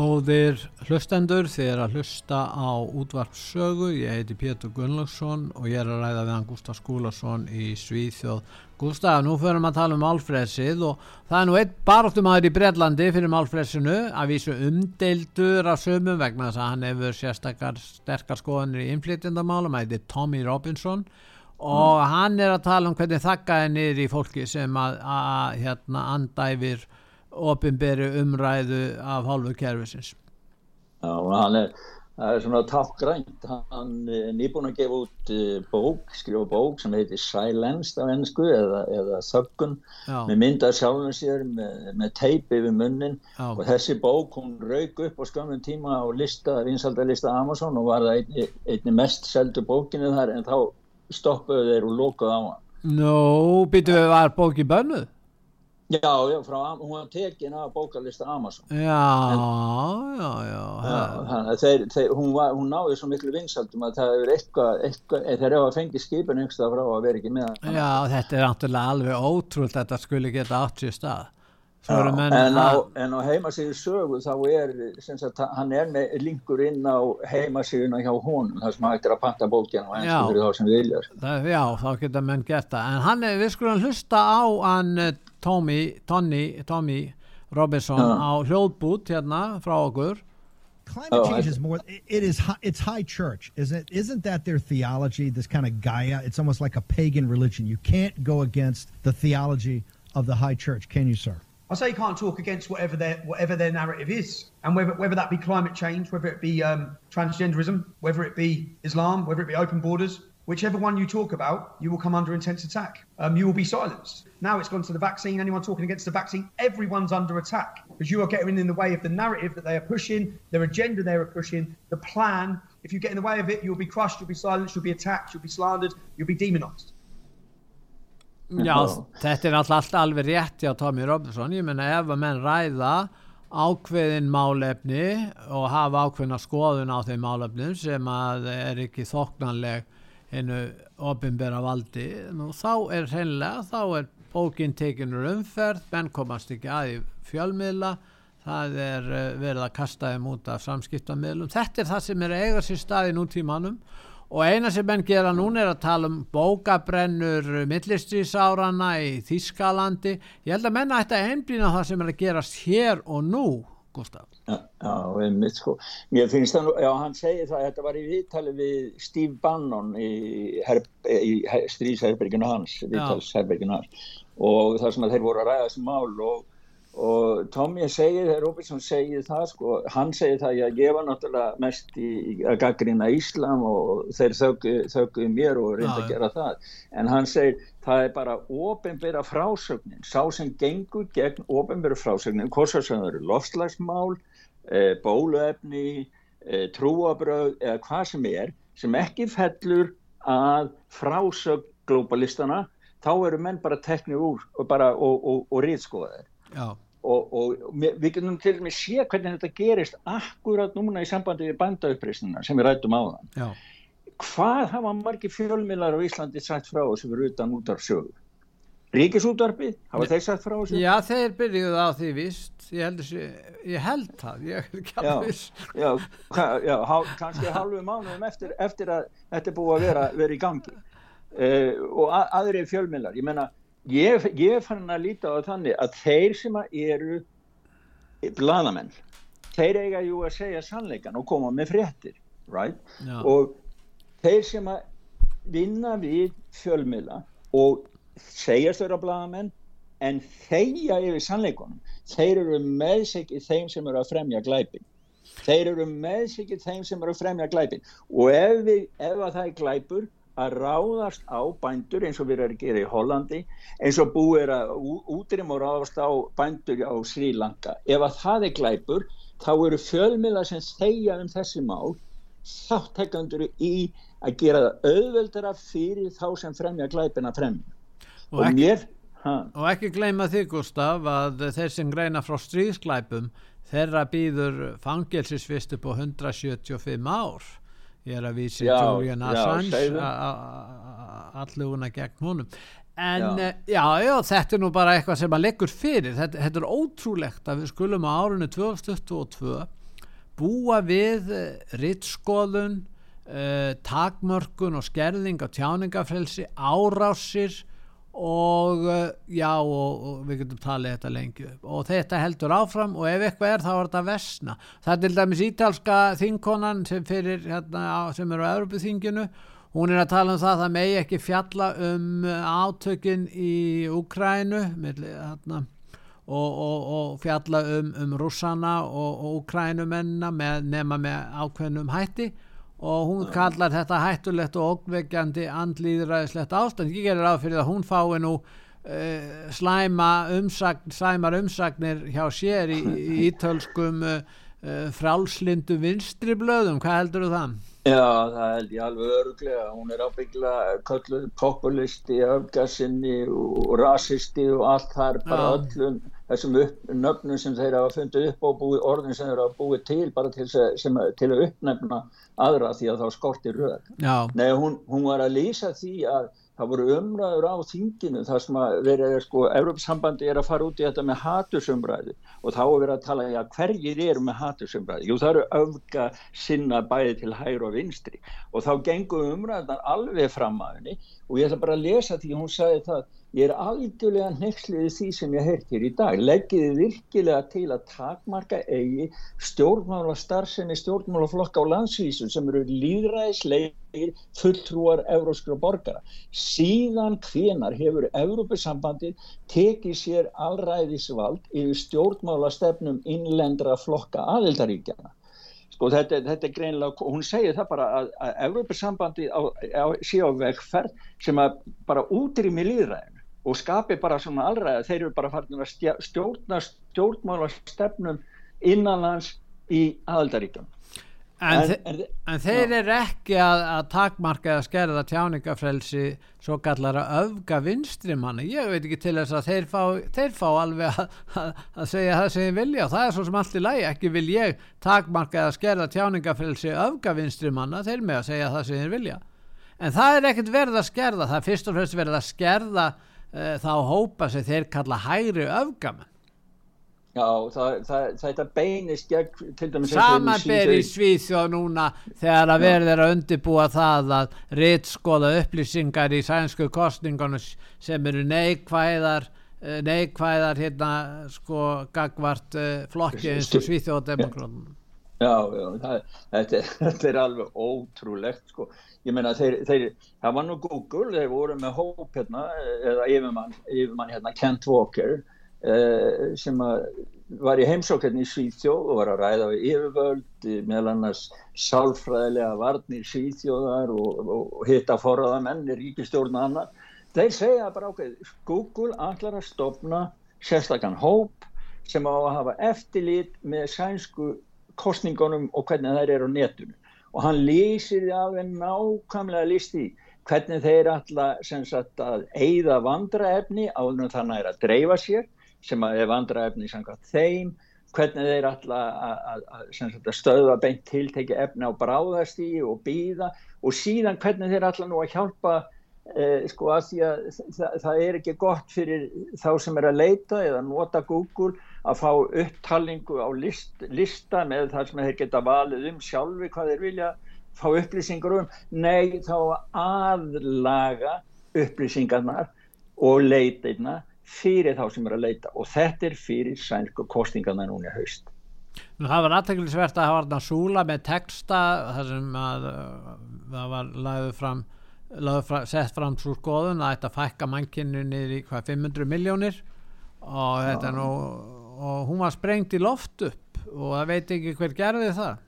B: Góðir hlustendur, þið er að hlusta á útvarpsögu, ég heiti Pétur Gunnlaugsson og ég er að ræða við hann Gustaf Skúlason í Svíþjóð. Gustaf, nú förum að tala um málfrelsið og það er nú einn baróttumæður í Breitlandi fyrir málfrelsinu að vísu umdeildur af sömum vegna þess að hann hefur sérstakar sterkar skoðanir í innflytjandamálum, það heiti Tommy Robinson og mm. hann er að tala um hvernig þakkaði niður í fólki sem að, að hérna andæfir ofinberi umræðu af hálfu kervisins
C: Já, hann er, er svona tákgrænt hann er nýbúin að gefa út uh, bók, skrifa bók sem heitir Silenced á ennsku eða, eða Þöggun. Með myndað sjálfum sér með, með teip yfir munnin. Já. og þessi bók hún rauk upp á skamum tíma á lista, vinsaldalista Amazon og var það einni, einni mest seldu bókinu þar en þá stoppuðu þeir og lókuðu á hann.
B: Nó, no, býtu við var bóki bönnuð?
C: Já, já, frá, hún var tekin af bókalista Amazon.
B: Já, en, já, já,
C: já þeir, þeir, hún, var, hún náði svo miklu vinsaldum að það er eitthvað, eitthvað þeir hafa fengið skipin einhverstað frá að vera ekki með
B: Já, þetta er náttúrulega alveg ótrúld að þetta skulle geta átt sér stað.
C: Já, en, á, en á heimasíðu sögu þá er sagt, hann er með linkur inn á heimasíðuna hjá honum þar sem hægt er að panta bókina og fyrir þá sem viljar
B: Já, þá geta menn gert það. En hann er, við skulum hlusta á hann Tommy, Tony, Tommy Robinson uh. á hljóðbút hérna frá okkur
H: Climate oh, change is more. It is. It's high church, isn't it? Isn't that their theology? This kind of Gaia. It's almost like a pagan religion. You can't go against the theology of the high church, can you, sir?
I: I say you can't talk against whatever their whatever their narrative is, and whether whether that be climate change, whether it be um, transgenderism, whether it be Islam, whether it be open borders, whichever one you talk about, you will come under intense attack. Um, you will be silenced. Now it's gone to the vaccine. Anyone talking against the vaccine, everyone's under attack because you are getting in the way of the narrative that they are pushing, their agenda they are pushing, the plan. If you get in the way of it, you'll be crushed, you'll be silenced, you'll be attacked, you'll be slandered, you'll be demonized.
B: Já, þetta er alltaf alveg rétt hjá Tommy Robinson, ég menna ef að menn ræða ákveðin málefni og hafa ákveðina skoðun á þeim málefnum sem að er ekki þoknanleg hennu ofinbera valdi, nú þá er hreinlega, þá er bókinn tekinur umferð, menn komast ekki að í fjölmiðla, það er eh, verið að kasta þeim út af samskiptammiðlum, þetta er það sem er eiga sér stað í nútímanum. Og eina sem menn gera núna er að tala um bókabrennur millistrísárana í Þískalandi ég held að menna þetta einblýna það sem er að gerast hér og nú Gustaf
C: Já, einmitt sko. Mér finnst það nú, já hann segir það þetta var í viðtali við Steve Bannon í, í strísherberginu hans viðtalsherberginu hans. Og það sem að þeir voru að ræða þessu mál og og Tommy segir, Robinson segir það sko, hann segir það að ég var náttúrulega mest í, að gaggrina Íslam og þeir þaukuði mér og reynda að gera það. En hann segir það er bara ofinbæra frásögnin. Sá sem gengur gegn ofinbæra frásögnin hvort sem það eru lofslagsmál e, bóluefni e, trúabröð eða hvað sem er sem ekki fellur að frásögn globalistana þá eru menn bara teknir úr og, bara, og, og, og rýðskoðaðir og, og við getum til og með sé hvernig þetta gerist akkurat núna í sambandi við bandauppreysnina sem við rættum á þann Já. hvað hafa margi fjölmilar á Íslandi sagt frá sem eru utan út af sjögu Ríkisútvarfi, hafa þeir sagt frá þessu?
B: Já, þeir byrjuðu á því vist ég held, þessi, ég held það ég
C: Já, já há, kannski halvu mánuðum eftir, eftir að þetta búið að vera, vera í gangi. Uh, og að, aðri fjölmilar, ég menna ég, ég fann að líta á þannig að þeir sem eru bladamenn þeir eiga jú að segja sannleikan og koma með fréttir right? og þeir sem að vinna við fjölmila og segja störa bladamenn en þeia yfir sannleikunum þeir eru meðsikið þeim sem eru að fremja glæpin þeir eru meðsikið þeim sem eru að fremja glæpin og ef, við, ef að það er glæpur að ráðast á bændur eins og við erum að gera í Hollandi eins og búið er að útrým og ráðast á bændur á Sri Lanka. Ef að það er glæpur þá eru fjölmila sem þegja um þessi mál þáttekandur í að gera það auðveldara fyrir þá sem fremja glæpin að fremja.
B: Og, og, mér, og ekki gleyma því Gustaf að þeir sem greina frá stríðsglæpum þeirra býður fangelsisvist upp á 175 ár ég er að vísi Julian Assange alluguna gegn honum. En já. Eh, já, já, þetta er nú bara eitthvað sem að leggur fyrir. Þetta, þetta er ótrúlegt að við skulum á árunni 2022 búa við rittskoðun uh, takmörkun og skerðing á tjáningafrelsi, árásir og uh, já og, og við getum talið þetta lengi upp. Og þetta heldur áfram og ef eitthvað er þá er þetta vesna það er til dæmis ítalska þingkonan sem, fyrir, hérna, sem eru á Európuþinginu hún er að tala um það að það megi ekki fjalla um átökin í Ukrænu hérna, og, og, og fjalla um, um russana og Ukrænumennina nema með ákveðnum hætti og hún kallar þetta hættulegt og ógveikjandi andlýðræðislegt ástand. Ég gerir á fyrir að hún fái nú uh, slæma umsagn, slæmar umsagnir hjá sér í, í ítölskum uh, uh, frálslindu vinstri blöðum, hvað heldur þú það?
C: Já, það held ég alveg öruglega hún er ábyggla kölluð populisti, öfgasinni og rasisti og allt þar bara öllum þessum upp, nöfnum sem þeir hafa fundið upp og búið, orðin sem þeir hafa búið til bara til, sem, til að uppnefna aðra því að þá skortir röð. Nei, hún, hún var að lýsa því að það voru umræður á þinginu þar sem að verið er sko, Európsambandi er að fara út í þetta með hatursumræðu og þá er verið að tala, já hverjir eru með hatursumræðu? Jú það eru öfga sinna bæði til hægur og vinstri og þá gengur umræðan alveg fram að henni og ég ætla bara að lesa því hún sagði það Ég er algjörlega nexlið í því sem ég heirt hér í dag. Leggiði virkilega til að takmarka eigi stjórnmála starfseni stjórnmálaflokka á landsvísu sem eru líðræðislegir fulltrúar euróskra borgara. Síðan hvenar hefur Európusambandið tekið sér allræðisvald yfir stjórnmála stefnum innlendra flokka aðildaríkjana. Sko þetta, þetta er greinilega, hún segir það bara að, að Európusambandið sé á vegferð sem bara útrými líðræðin og skapi bara svona allræða, þeir eru bara farin að stjórna stjórnmála stefnum innanlands í aðaldaríkjum
B: En, en, en, en þeir eru ekki að, að takmarka eða skerða tjáningafrelsi svo kallar að öfga vinstri manni, ég veit ekki til þess að þeir fá, þeir fá alveg að, að, að segja það sem ég vilja. Og það er svo sem allt í lægi, ekki vil ég takmarka eða skerða tjáningafrelsi öfga vinstri manna, þeir með að segja það sem ég vilja. En það er ekkert verið að skerða, það er fyrst og fremst verið að skerða uh, þá hópa sem þeir kalla hægri öfgaman
C: Já, það, það, þetta beinist gegn til dæmis
B: Samanber í Svíþjóð núna þegar að verður að undibúa það að rittskóla upplýsingar í sænsku kostningunum sem eru neikvæðar eh, neikvæðar hérna sko gagvart uh, flokki eins og Svíþjóðdemokrátum
C: Já, já það, þetta, þetta er alveg ótrúlegt sko ég meina þeir, þeir, það var nú Google, þeir voru með hóp hérna, eða yfirmann, yfirmann hérna, Kent Walker eh, sem var í heimsókjarni í Svíþjóð og var að ræða við yfirvöld meðal annars sálfræðilega varnir Svíþjóðar og, og, og hitta forraða menn í ríkistjórn og annar. Þeir segja bara ákveð, Google allar að stopna sérstakann hóp sem á að hafa eftirlit með sænsku kostningunum og hvernig þær eru á netunu og hann lýsir því alveg nákvæmlega listi hvernig þeir alltaf að eigða vandraefni áður en þannig að dreifa sér sem að er vandraefni samkvæmt þeim hvernig þeir alltaf að stöða beint tilteki efni á bráðastígi og býða og síðan hvernig þeir alltaf nú að hjálpa eh, sko að því að það, það er ekki gott fyrir þá sem er að leita eða nota Google að fá upptalningu á list, lista með það sem þeir geta valið um sjálfi hvað þeir vilja fá upplýsingar um. Nei þá aðlaga upplýsingarnar og leitirna fyrir þá sem er að leita. Og þetta er fyrir sænsku kostingarna núna haust.
B: Nú, Það var aðtæklusvert að hafa súla með texta þar sem að það var lagðið fram, fram sett fram svo skoðun að þetta fækka mannkynnu niður í hvað 500 miljónir og þetta er nú var sprengt í loft upp og það veit ekki hver gerði það.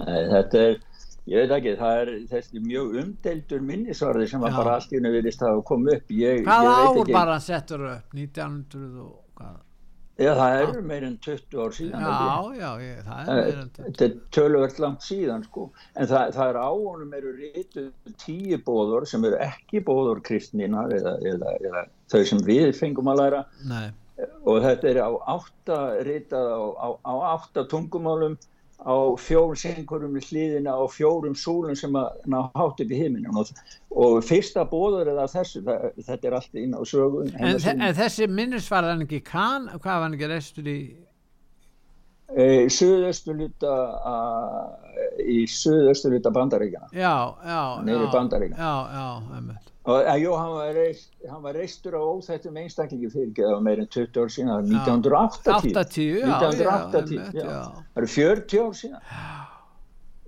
C: Nei, þetta er ég veit ekki, það er þessi mjög umdeldur minnisvarði sem var bara allt í unni viðist að koma upp. Ég,
B: Hvað ég ár bara settur upp? 1900 og hvað?
C: Já, það eru meirinn 20 ár síðan
B: Já, já, ég, það er meirinn 20
C: Þetta er tölvöld langt síðan sko. En það, það er áonum eru rítu tíu bóður sem eru ekki bóður kristnina eða, eða, eða þau sem við fengum að læra.
B: Nei
C: og þetta er á átta ritað á, á, á átta tungumálum á fjórum sengurum í hlýðina og fjórum súlum sem að ná hátt upp í heiminum og, og fyrsta bóður er það þessu, það, þetta er allt inn á sögu
B: En, en þessi minnisvarðan ekki kann, hvað var ekki restur í
C: í suðaustu luta í suðaustu luta bandaríkjana
B: já, já, já, já, já,
C: jú, hann var, reist, hann var reistur á óþættum einstaklingi fyrir það var meirinn 20 ár síðan, það var 1980
B: 80, já,
C: 1980,
B: já,
C: já.
B: já.
C: það eru 40 ár síðan.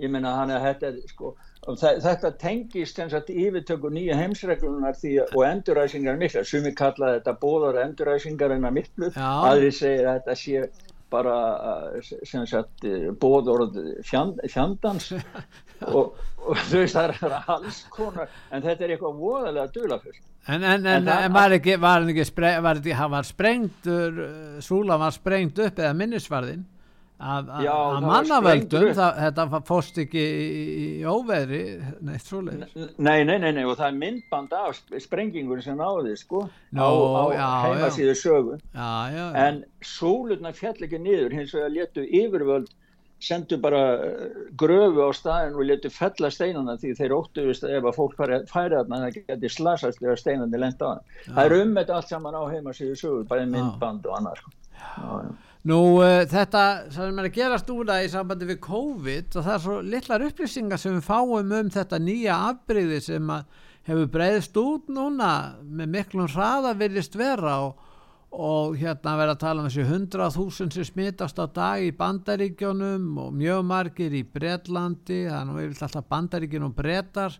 C: Ég meina hann er þetta sko, og þe- þetta tengist sem sagt yfirtöku nýja heimsreglunar því, og enduræsingar mikla, sumi kalla þetta bóðar enduræsingar en að miklu aðri segir að þetta sé bara uh, sem sagt bóðorð fjand, fjandans og, og þú veist það er alls konar en þetta er eitthvað voðalega dulafullt
B: En, en, en,
C: En
B: var ekki, var ekki, spre, var ekki, var sprengtur, uh, Súla var sprengt upp eða minnisvarðin að, mannavöldum, þetta fóst ekki í, í, í óveðri, neitt svoleiðis.
C: Nei, nei, nei, nei, og það er myndband af sp- sprengingur sem náði, sko,
B: Nú,
C: á, á
B: já,
C: heimasíðu sögu.
B: Já, já.
C: En súlurna fjall ekki niður, hins vegar letu yfirvöld, sendu bara eh, gröfu á staðin og letu fella steinana því þeir óttuðust að ef að fólk færi, þarna það geti slasast þegar steinandi lenda á hann. Það er um þetta allt saman á heimasíðu sögu, bæði myndband og annað, sko.
B: Nú uh, þetta sem er að gerast úr það í sambandi við COVID og það er svo litlar upplýsingar sem við fáum um þetta nýja afbreyði sem að hefur breyðist út núna með miklum hraða virðist vera og, og hérna verða að tala um þessi 100.000 sem smitast á dag í bandaríkjónum og mjög margir í Bretlandi, það er nú yfirlega alltaf bandaríkjun og brettar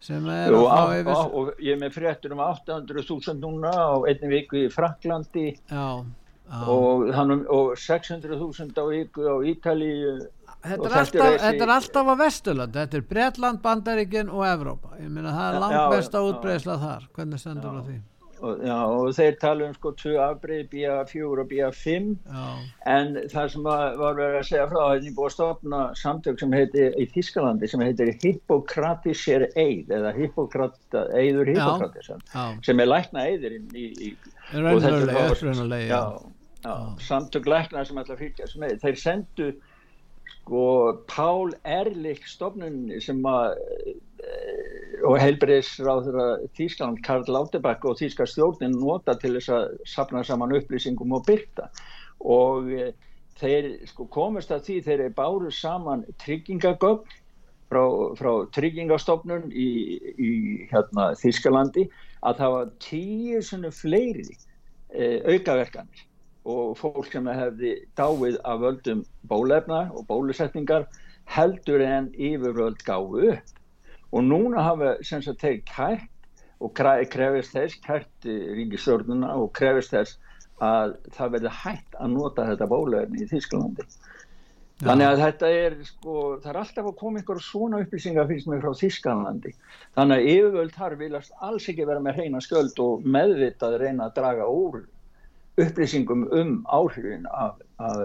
B: sem er
C: Jú,
B: að fá yfir
C: á, og ég er með fréttur um 800.000 núna á einni viku í Fraklandi
B: Já, já.
C: og, og 600.000 á viku á Ítalíu
B: Þetta er, alltaf,
C: þessi-
B: þetta er alltaf á Vesturland, þetta er Bretland, Bandaríkin og Evrópa. Ég meina það er langt besta útbreysla þar. Hvernig stendur á því?
C: Og, já, og þeir tala um sko tvö afbreyð BA4 og BA5
B: Já,
C: en það sem var, verið að segja frá þetta er búið að stopna samtök sem heitir í Þískalandi sem heitir Hippokratischer Eid eða Hippokrata, Eidur Hippokratis sem er lækna já.
B: já,
C: samtök lækna sem að fylgjast með þeir sendu sko Pál Erlich stofnunni sem að og heilbreyðisráður Þískland Karl Lauterbach og Þíska stjórnin nota til þess að sapna saman upplýsingum og byrta og e, þeir sko komast að því þeir eru báru saman tryggingagögn frá, frá tryggingastofnun í, í hérna, Þískalandi að það var tíu svona fleiri e, aukaverkanir og fólk sem hefði dáið af völdum bólefna og bólusetningar heldur en yfirvöld gáðu upp og núna hafa sem sagt þeir kært og krefist þess kært ríkisstjórnuna og krefist þess að það verði hægt að nota þetta bólefni í Þísklandi þannig að þetta er sko, það er alltaf að koma ykkur svona upplýsingar finnst mér frá Þísklandi þannig að yfirvöld þar viljast alls ekki vera með hreina skjöld og meðvitað reyna að draga úr upplýsingum um áhrifin af, af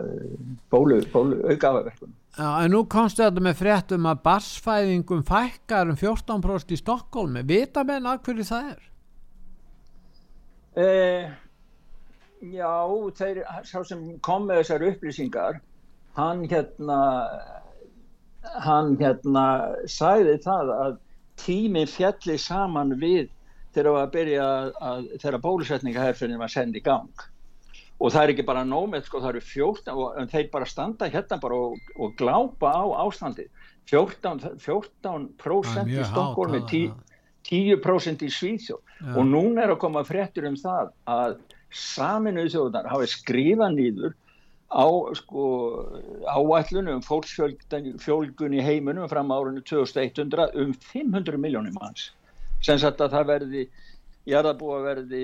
C: bólu, bólu aukaverkunum
B: Já, en nú komstu þetta með fréttum að barsfæðingum fækkar um 14% í Stokkólmi. Vita menn að hverju það er?
C: Eh, já, þeir, sá sem kom með þessar upplýsingar, hann hérna, hann hérna sagði það að tíminn fjalli saman við þegar að byrja að, að þegar bólusetningaherfinin var sendið í gang. Og það er ekki bara nómið, sko, það eru 14, og, þeir bara standa hérna bara og, og glápa á ástandið. 14%, 14
B: Það er
C: í Stokkólmi,
B: hátt,
C: 10 10% í Svíþjóð
B: Já.
C: og núna er að koma fréttur um það að saminuðu þjóðunar hafi skrifað nýður á sko áætlunum um fólksfjölgun í heiminum fram á árinu 2100 um 500 miljónum manns sem sagt að það verði jarðabúa verði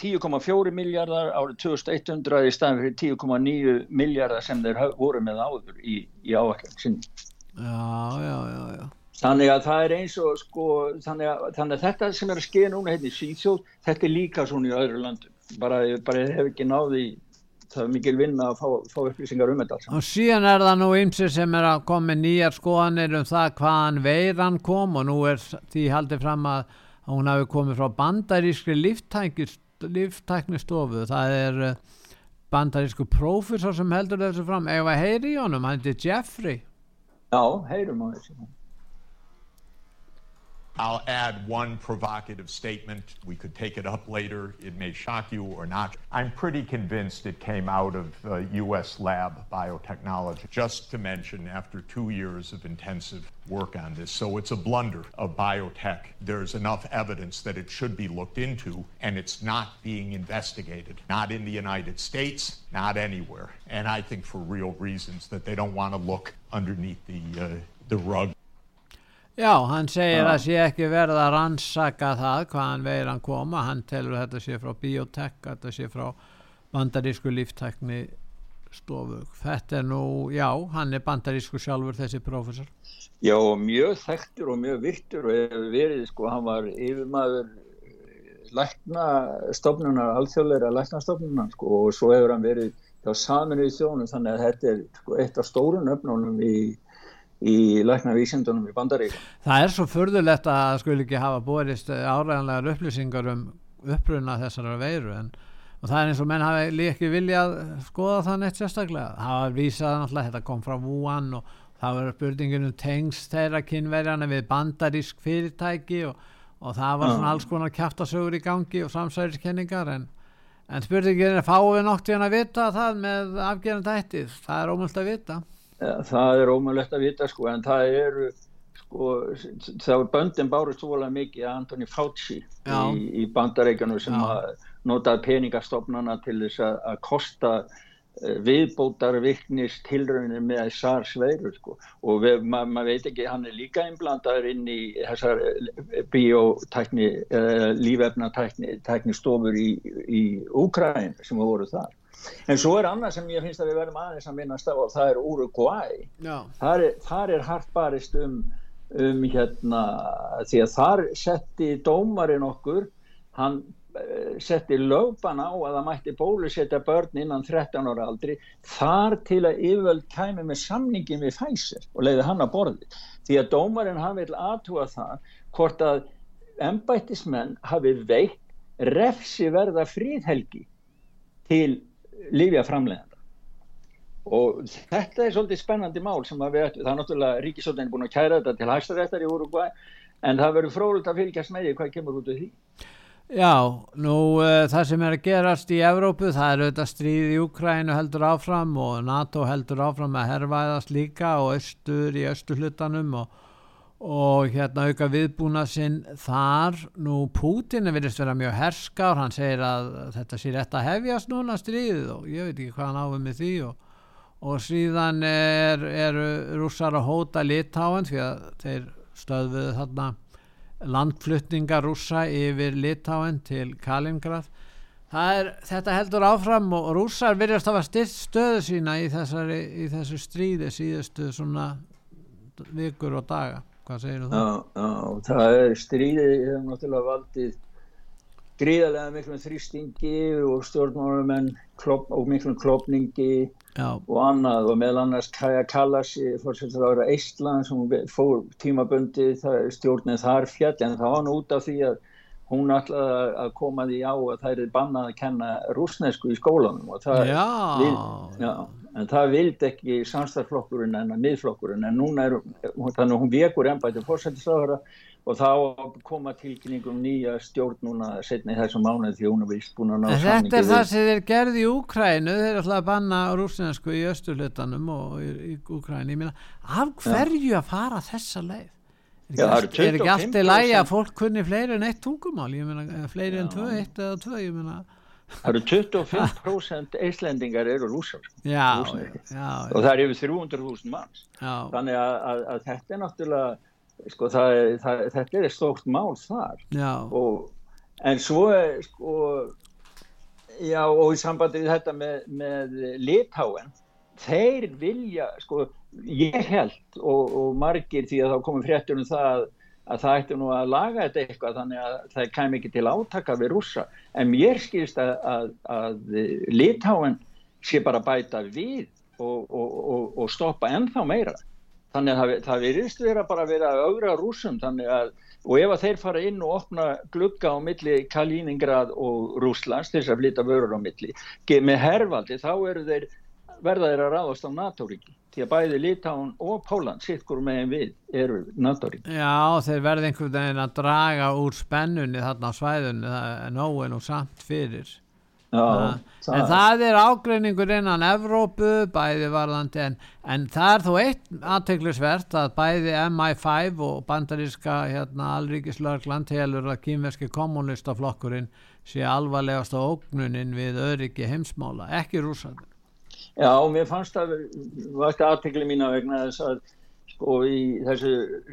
C: 10,4 miljardar árið 2100 í staðin fyrir 10,9 miljardar sem þeir voru með áður í, í áætlun sinni
B: Já, já, já, já.
C: Þannig að það er eins og sko, þannig að, þannig að þetta sem er að skeða núna hérna í Svíþjóð, þetta er líka svona í öðru landum. Bara, bara hef ekki náði, það er mikil vinna að fá, fá upplýsingar um þetta.
B: Og síðan er það nú ymsir sem er að koma með nýjar skoðanir um það hvaðan veiran kom og nú er því haldið fram að, hún hafi komið frá bandarískri líftæknistofu. Það er eh, bandarísku prófessor sem heldur þessu fram. Ef að heyri í honum, hann heitir Jeffrey.
C: Já, heyrum á þessu.
J: I'll add one provocative statement. We could take it up later. It may shock you or not. I'm pretty convinced it came out of uh, U.S. lab biotechnology, just to mention after two years of intensive work on this. So it's a blunder of biotech. There's enough evidence that it should be looked into, and it's not being investigated. Not in the United States, not anywhere. And I think for real reasons that they don't want to look underneath the, uh, the rug.
B: Já, hann segir að sé ekki verið að rannsaka það hvaðan veiran koma, hann telur að þetta sé frá biotek, þetta sé frá bandarísku líftækni stofu. Þetta er nú, já, hann er bandarísku sjálfur þessi profesor.
C: Já, mjög þekktur og mjög virtur og hefur verið, sko, hann var yfirmaður læknastofnunar, alþjóðleira læknastofnunar, sko, og svo hefur hann verið hjá saminuði þjónum, þannig að þetta er sko, eitt af stórun öfnunum í í læknavísindunum í bandaríkum.
B: Það er svo förðulegt að skul ekki hafa borist áræðanlegar upplýsingar um uppruna þessara veiru en það er eins og menn hafi líka ekki viljað skoða það neitt sérstaklega. Það var vísað náttúrulega, þetta kom frá Wuhan og það var spurninginu tengst þeirra kynverjana við bandarísk fyrirtæki og, og það var svona alls konar kæftasögur í gangi og samsæðiskenningar en, en spurninginu er fáið við nokt í hann að vita það með afgerðan tættið. Það er ómöld að vita
C: það er ómögulegt að vita sko en það eru sko þá er böndin bárust svolega mikið að Antoni Fauci í, í bandareikanu sem að notaði peningastofnana til þess að, kosta uh, viðbótar viknist tilraunir með SARS veiru sko. Og við, ma maður veit ekki, hann er líka einblandaður inn í þessar biotækni, uh, lífefnatækni stofur í Úkræn sem voru þar En svo er annað sem ég finnst að við verðum aðeins að minnast á og það er Uruguay. Þar er, þar er hart barist um, um hérna því að þar setti dómarinn okkur, hann uh, setti lögban á að það mætti bólusetja börn innan 13 ára aldri þar til að yfirvöld kæmi með samningin við Pfizer og leiði hann að borði. Því að dómarinn vil aðtúa það hvort að ennbættismenn hafi veitt refsi verða fríðhelgi til lifja framleganda og þetta er svolítið spennandi mál sem að við ættum, það er náttúrulega ríkisóttin búin að kæra þetta til hægstaréttar í Uruguay en það verður frólitt að fylgjast með því hvað kemur út af því.
B: Já, nú uh, það sem er að gerast í Evrópu, það er auðvitað stríð í Ukrænu heldur áfram og NATO heldur áfram að herrvæðast líka og östur í östurhlutanum og og hérna auka viðbúna sinn þar, nú Pútin virðist vera mjög herskár, hann segir að þetta sé rétt að hefjast núna stríðið og ég veit ekki hvað hann áfum með því. Og, og síðan er, er rússar að hóta litáen því að þeir stöðuðu þarna landflutninga rússa yfir litáen til Kalingrad er, þetta heldur áfram og rússar virðast að hafa styrst stöðu sína í, þessari, í þessu stríði síðustu svona vikur og daga hvað segir þú það?
C: Já, já, það er stríðið hefur náttúrulega valdið gríðarlega miklum þrýstingi og stjórnmálumenn og miklum klopningi já. og annað og meðal annars Kaja Kallas fórsett að vera Eistland sem fór tímabundi stjórnið þar fjall en það var nú út af því að hún ætlaði að koma því á að það er bannað að kenna rúsnesku í skólanum og það
B: já.
C: Vil, já, en það vildi ekki samstarflokkurinn en að miðflokkurinn en núna er þannig að hún vekur ennbætið fórsættisraðara og þá koma tilkynningum nýja stjórn núna setna í þessum mánuð því hún er vist búin að ná
B: samningi Þetta er það sem þeir gerði í Úkrænu þeir alltaf að banna rúsnesku í östurlutanum og í, Úkrænu af hverju að fara þessa leið? Ekki, er ekki allt í lægi að fólk kunni fleiri en eitt tungumál, meina fleiri en tvö, eitt eða tvö,
C: Það eru 25% eislendingar eru rúsar
B: já, já,
C: og það er yfir 300.000 manns. Þannig að, að, að þetta er náttúrulega sko, það það, þetta er stórt mál þar. Og, en svo sko já og í sambandi við þetta með, með litáen þeir vilja sko ég held og, og margir því að þá komum fréttur um það að það ætti nú að laga þetta eitthvað þannig að það kæm ekki til átaka við rússa. En mér skilst að, að, að litáen sé bara bæta við og, og, og, stoppa ennþá meira. Þannig að það, það virðist vera bara að vera augra rúsum að og ef að þeir fara inn og opna glugga á milli Kaliningrad og Rúslands til þess að flytta vörur á milli með hervaldi þá eru þeir verða þeir að ráðast á NATO-ríki því að bæði Litáun og Póland sitkur megin við eru NATO-ríki
B: Já, þeir verði einhvern veginn að draga úr spennunni þarna á svæðunni það er nógu nú samt fyrir
C: Já,
B: það en það er ágreiningur innan Evrópu, bæði varðandi en, en það er þó eitt aðteglisvert að bæði MI5 og bandaríska hérna, alríkislörgland helur að kýmverski kommunistaflokkurinn sé alvarlegast á ógnuninn við öryggi heimsmála, ekki rúsandi.
C: Já, mér fannst það vakti aðtegli mína vegna þess að sko í þessu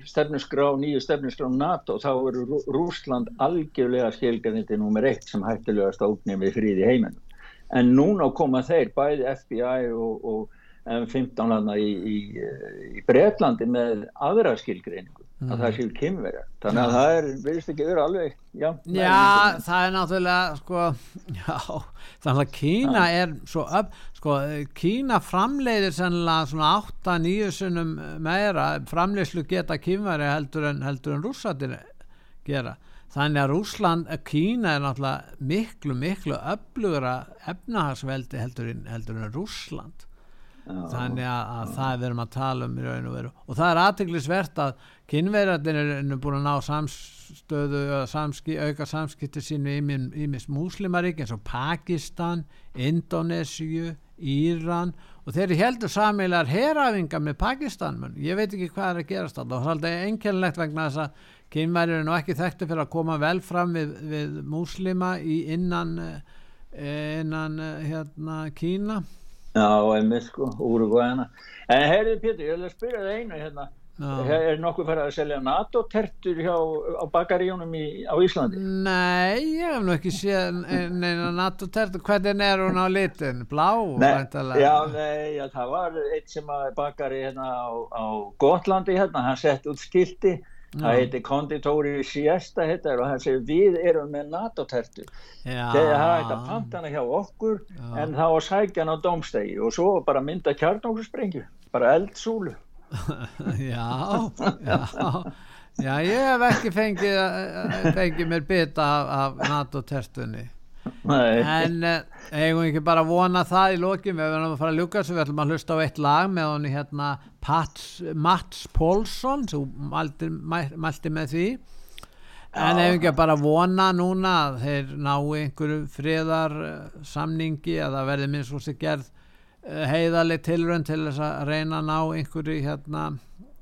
C: stefnusgrá, nýju stefnusgrá NATO þá eru Rúsland algjörlega skilgarniti nummer eitt sem hættilegast ógnum við fríði heiminn. En núna koma þeir, bæði FBI og, og M15 landa í, í, í Breitlandi með aðra skilgreiningu mm. að það séu kymverja. Þannig að það er, verðist ekki verið alveg, já.
B: Já, það er náttúrulega, sko, já, þannig að Kína ja. er svo upp, sko, Kína framleiðir sennilega svona 8-9 sunnum meira framleiðslu geta kymverja heldur en, heldur en rússatir gera. Þannig að Rúsland, Kína er náttúrulega miklu, miklu öflugra efnahagsveldi heldur en, heldur en Rúsland. Þannig að, að það verðum að tala um í raun og veru. Og það er aðteglisvert að kynverðarnir er búin að ná samstöðu samski, auka samskipti sínu í mis múslimarík eins og Pakistan, Indonésiu Íran. Og þeir heldur samilar herafinga með Pakistan menn. ég veit ekki hvað er að gerast alltaf og það er alltaf einkennlegt vegna þess að kynverðir er nú ekki þekktu fyrir að koma vel fram við, við múslima í innan innan hérna Kína
C: Já, einmitt sko, Úrugvæðina. En heyrðu Pétur, ég vil spyrja það einu hérna. Já. Er nokkuð fyrir að selja NATO-tertur á bakaríunum á Íslandi?
B: Nei, ég hef nú ekki séð neina NATO-tertur. Hvernig er hún á litin? Blá?
C: Nei, já, nei, já, það var eitt sem bakari hérna á, á Gotlandi hérna, hann sett út skildi það heiti konditóri siesta heitar, og hann segir við erum með NATO-tertu. Þegar það hægt að panta hana hjá okkur já. en þá að sækja hann á domstegi og svo bara mynda kjarnókursprengju bara eldsúlu.
B: Já, já já, ég hef ekki fengið fengið mér bita af, af NATO-tertunni en eh, eigum ekki bara að vona það í lókin við verðum að fara að ljúka svo við ætlum að hlusta á eitt lag með honni hérna Pats, Mats Pólsson sem mælti, mælti með því. En eigum ekki að bara vona núna að þeir ná einhverju friðar samningi að það verði minnst úr sig gerð eh, heiðaleg tilrönd til þess að reyna að ná einhverju hérna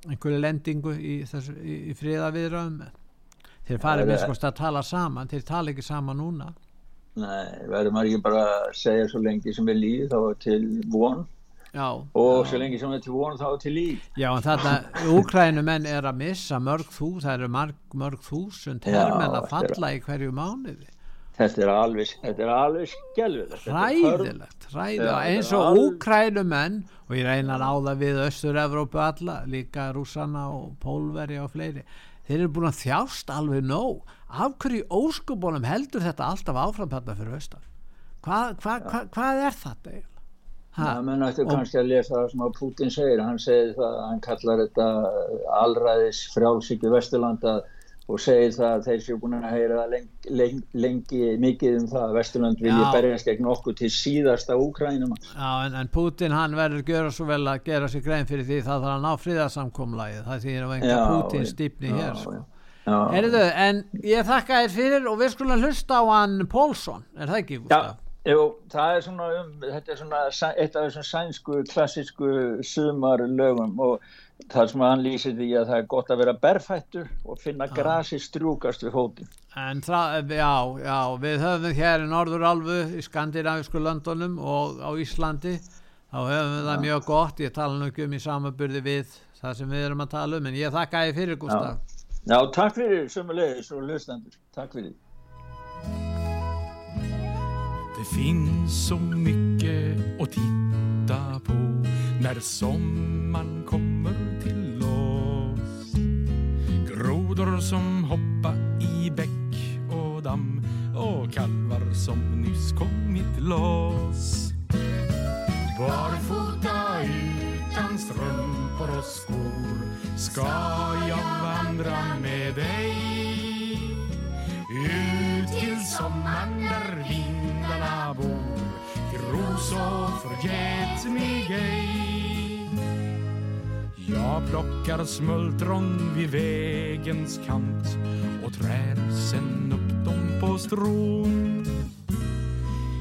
B: einhverju lendingu í, þessu, í, í friðaviðröðum þeir farið minnst að tala saman þeir tala ekki saman núna
C: Nei, verður maður ekki bara að segja svo lengi sem er líð þá til von já, og já. svo lengi sem er til von þá til líð.
B: Já, þarna úkrænumenn er að missa mörg þú, það eru mörg, mörg þúsund herrmenn að falla í hverju mánuði.
C: Þetta er alveg, þetta er alveg skjálfilegt.
B: Ræðilegt, ræðilegt, eins og úkrænumenn og ég reynar á það við Östur-Evrópu alla, líka rúsana og pólveri og fleiri þeir eru búin að þjást alveg nóg af hverju óskubónum heldur þetta alltaf áfram þetta fyrir austan? Hvað hva, hva, hvað er þetta eiginlega?
C: Það menn ættu kannski að lesa það sem að Putin segir. Hann segir það, hann kallar þetta allræðis frjálsíki Vesturlanda og segir það að þeir séu búin að heyra lengi, lengi, lengi mikið um það að Vesturland vilja berjast gegn okkur til síðasta Úkrænum
B: Já en, en Putin hann verður gera svo vel að gera sér grein fyrir því það þarf að ná fríðarsamkomlægi það þýðir að venga Putin stýpni hér sko. Erðu, en ég þakka þér fyrir og við skulum hlusta á hann Pólsson, er það ekki?
C: Já, jú, það er svona um, þetta er svona eitt af þessum sænsku klassísku sumarlögum og það sem hann lýsir því að það er gott að vera berfættur og finna grasi strjúkast við hóti
B: En það, já, já, við höfum hér í Norðurálfu í skandinavísku löndunum og á Íslandi þá höfum við það mjög gott, ég tala nú ekki um í samaburði við það sem við erum að tala um en ég þakka ég fyrir Gustaf
C: Tack för takk som sömulegis och Tack, takk fyrir
K: Det finns så mycket att titta på när sommaren kommer till oss. Grodor som hoppa i bäck och damm och kalvar som nyss kommit loss. Barfota utan strumpor och skor ska jag vandra med dig ut till sommaren där vindarna bor? Till ros och förget mig ej. Jag plockar smultron vid vägens kant och trär sen upp dem på strån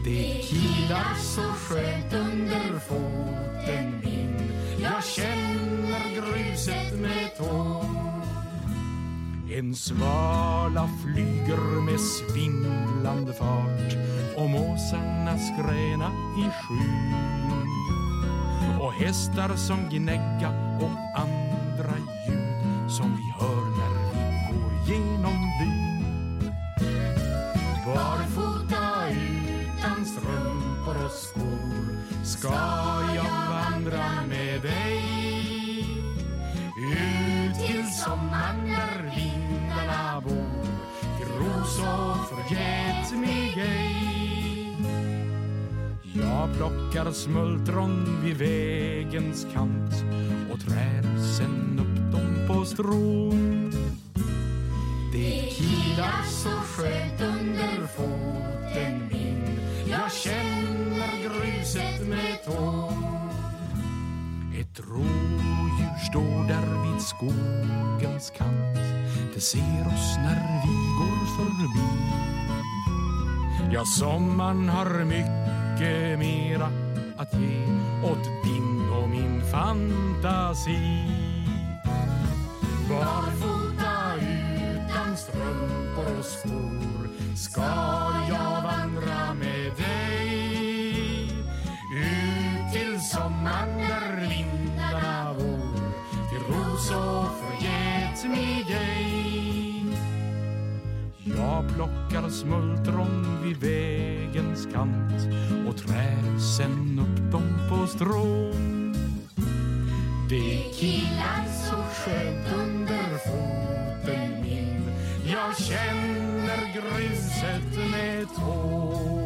K: Det kilar så skönt under foten min jag känner gruset med tån en svala flyger med svindlande fart och måsarna skräna i skyn. Och hästar som gnägga och andra ljud som vi get me gay. Jag plockar smultron vid vägens kant och trär sen upp dem på strån Det kilar så skönt under foten min. Jag känner gruset med tån ett rådjur står där vid skon ser oss när vi går förbi. Ja, sommaren har mycket mera att ge åt din och min fantasi. Barfota utan strumpor och skor ska jag vandra med dig. Ut till sommaren när vindarna vår till ros och förget jag plockar smultron vid vägens kant och trär sen upp dem på strån. Det killar så skönt under foten min. Jag känner gruset med tår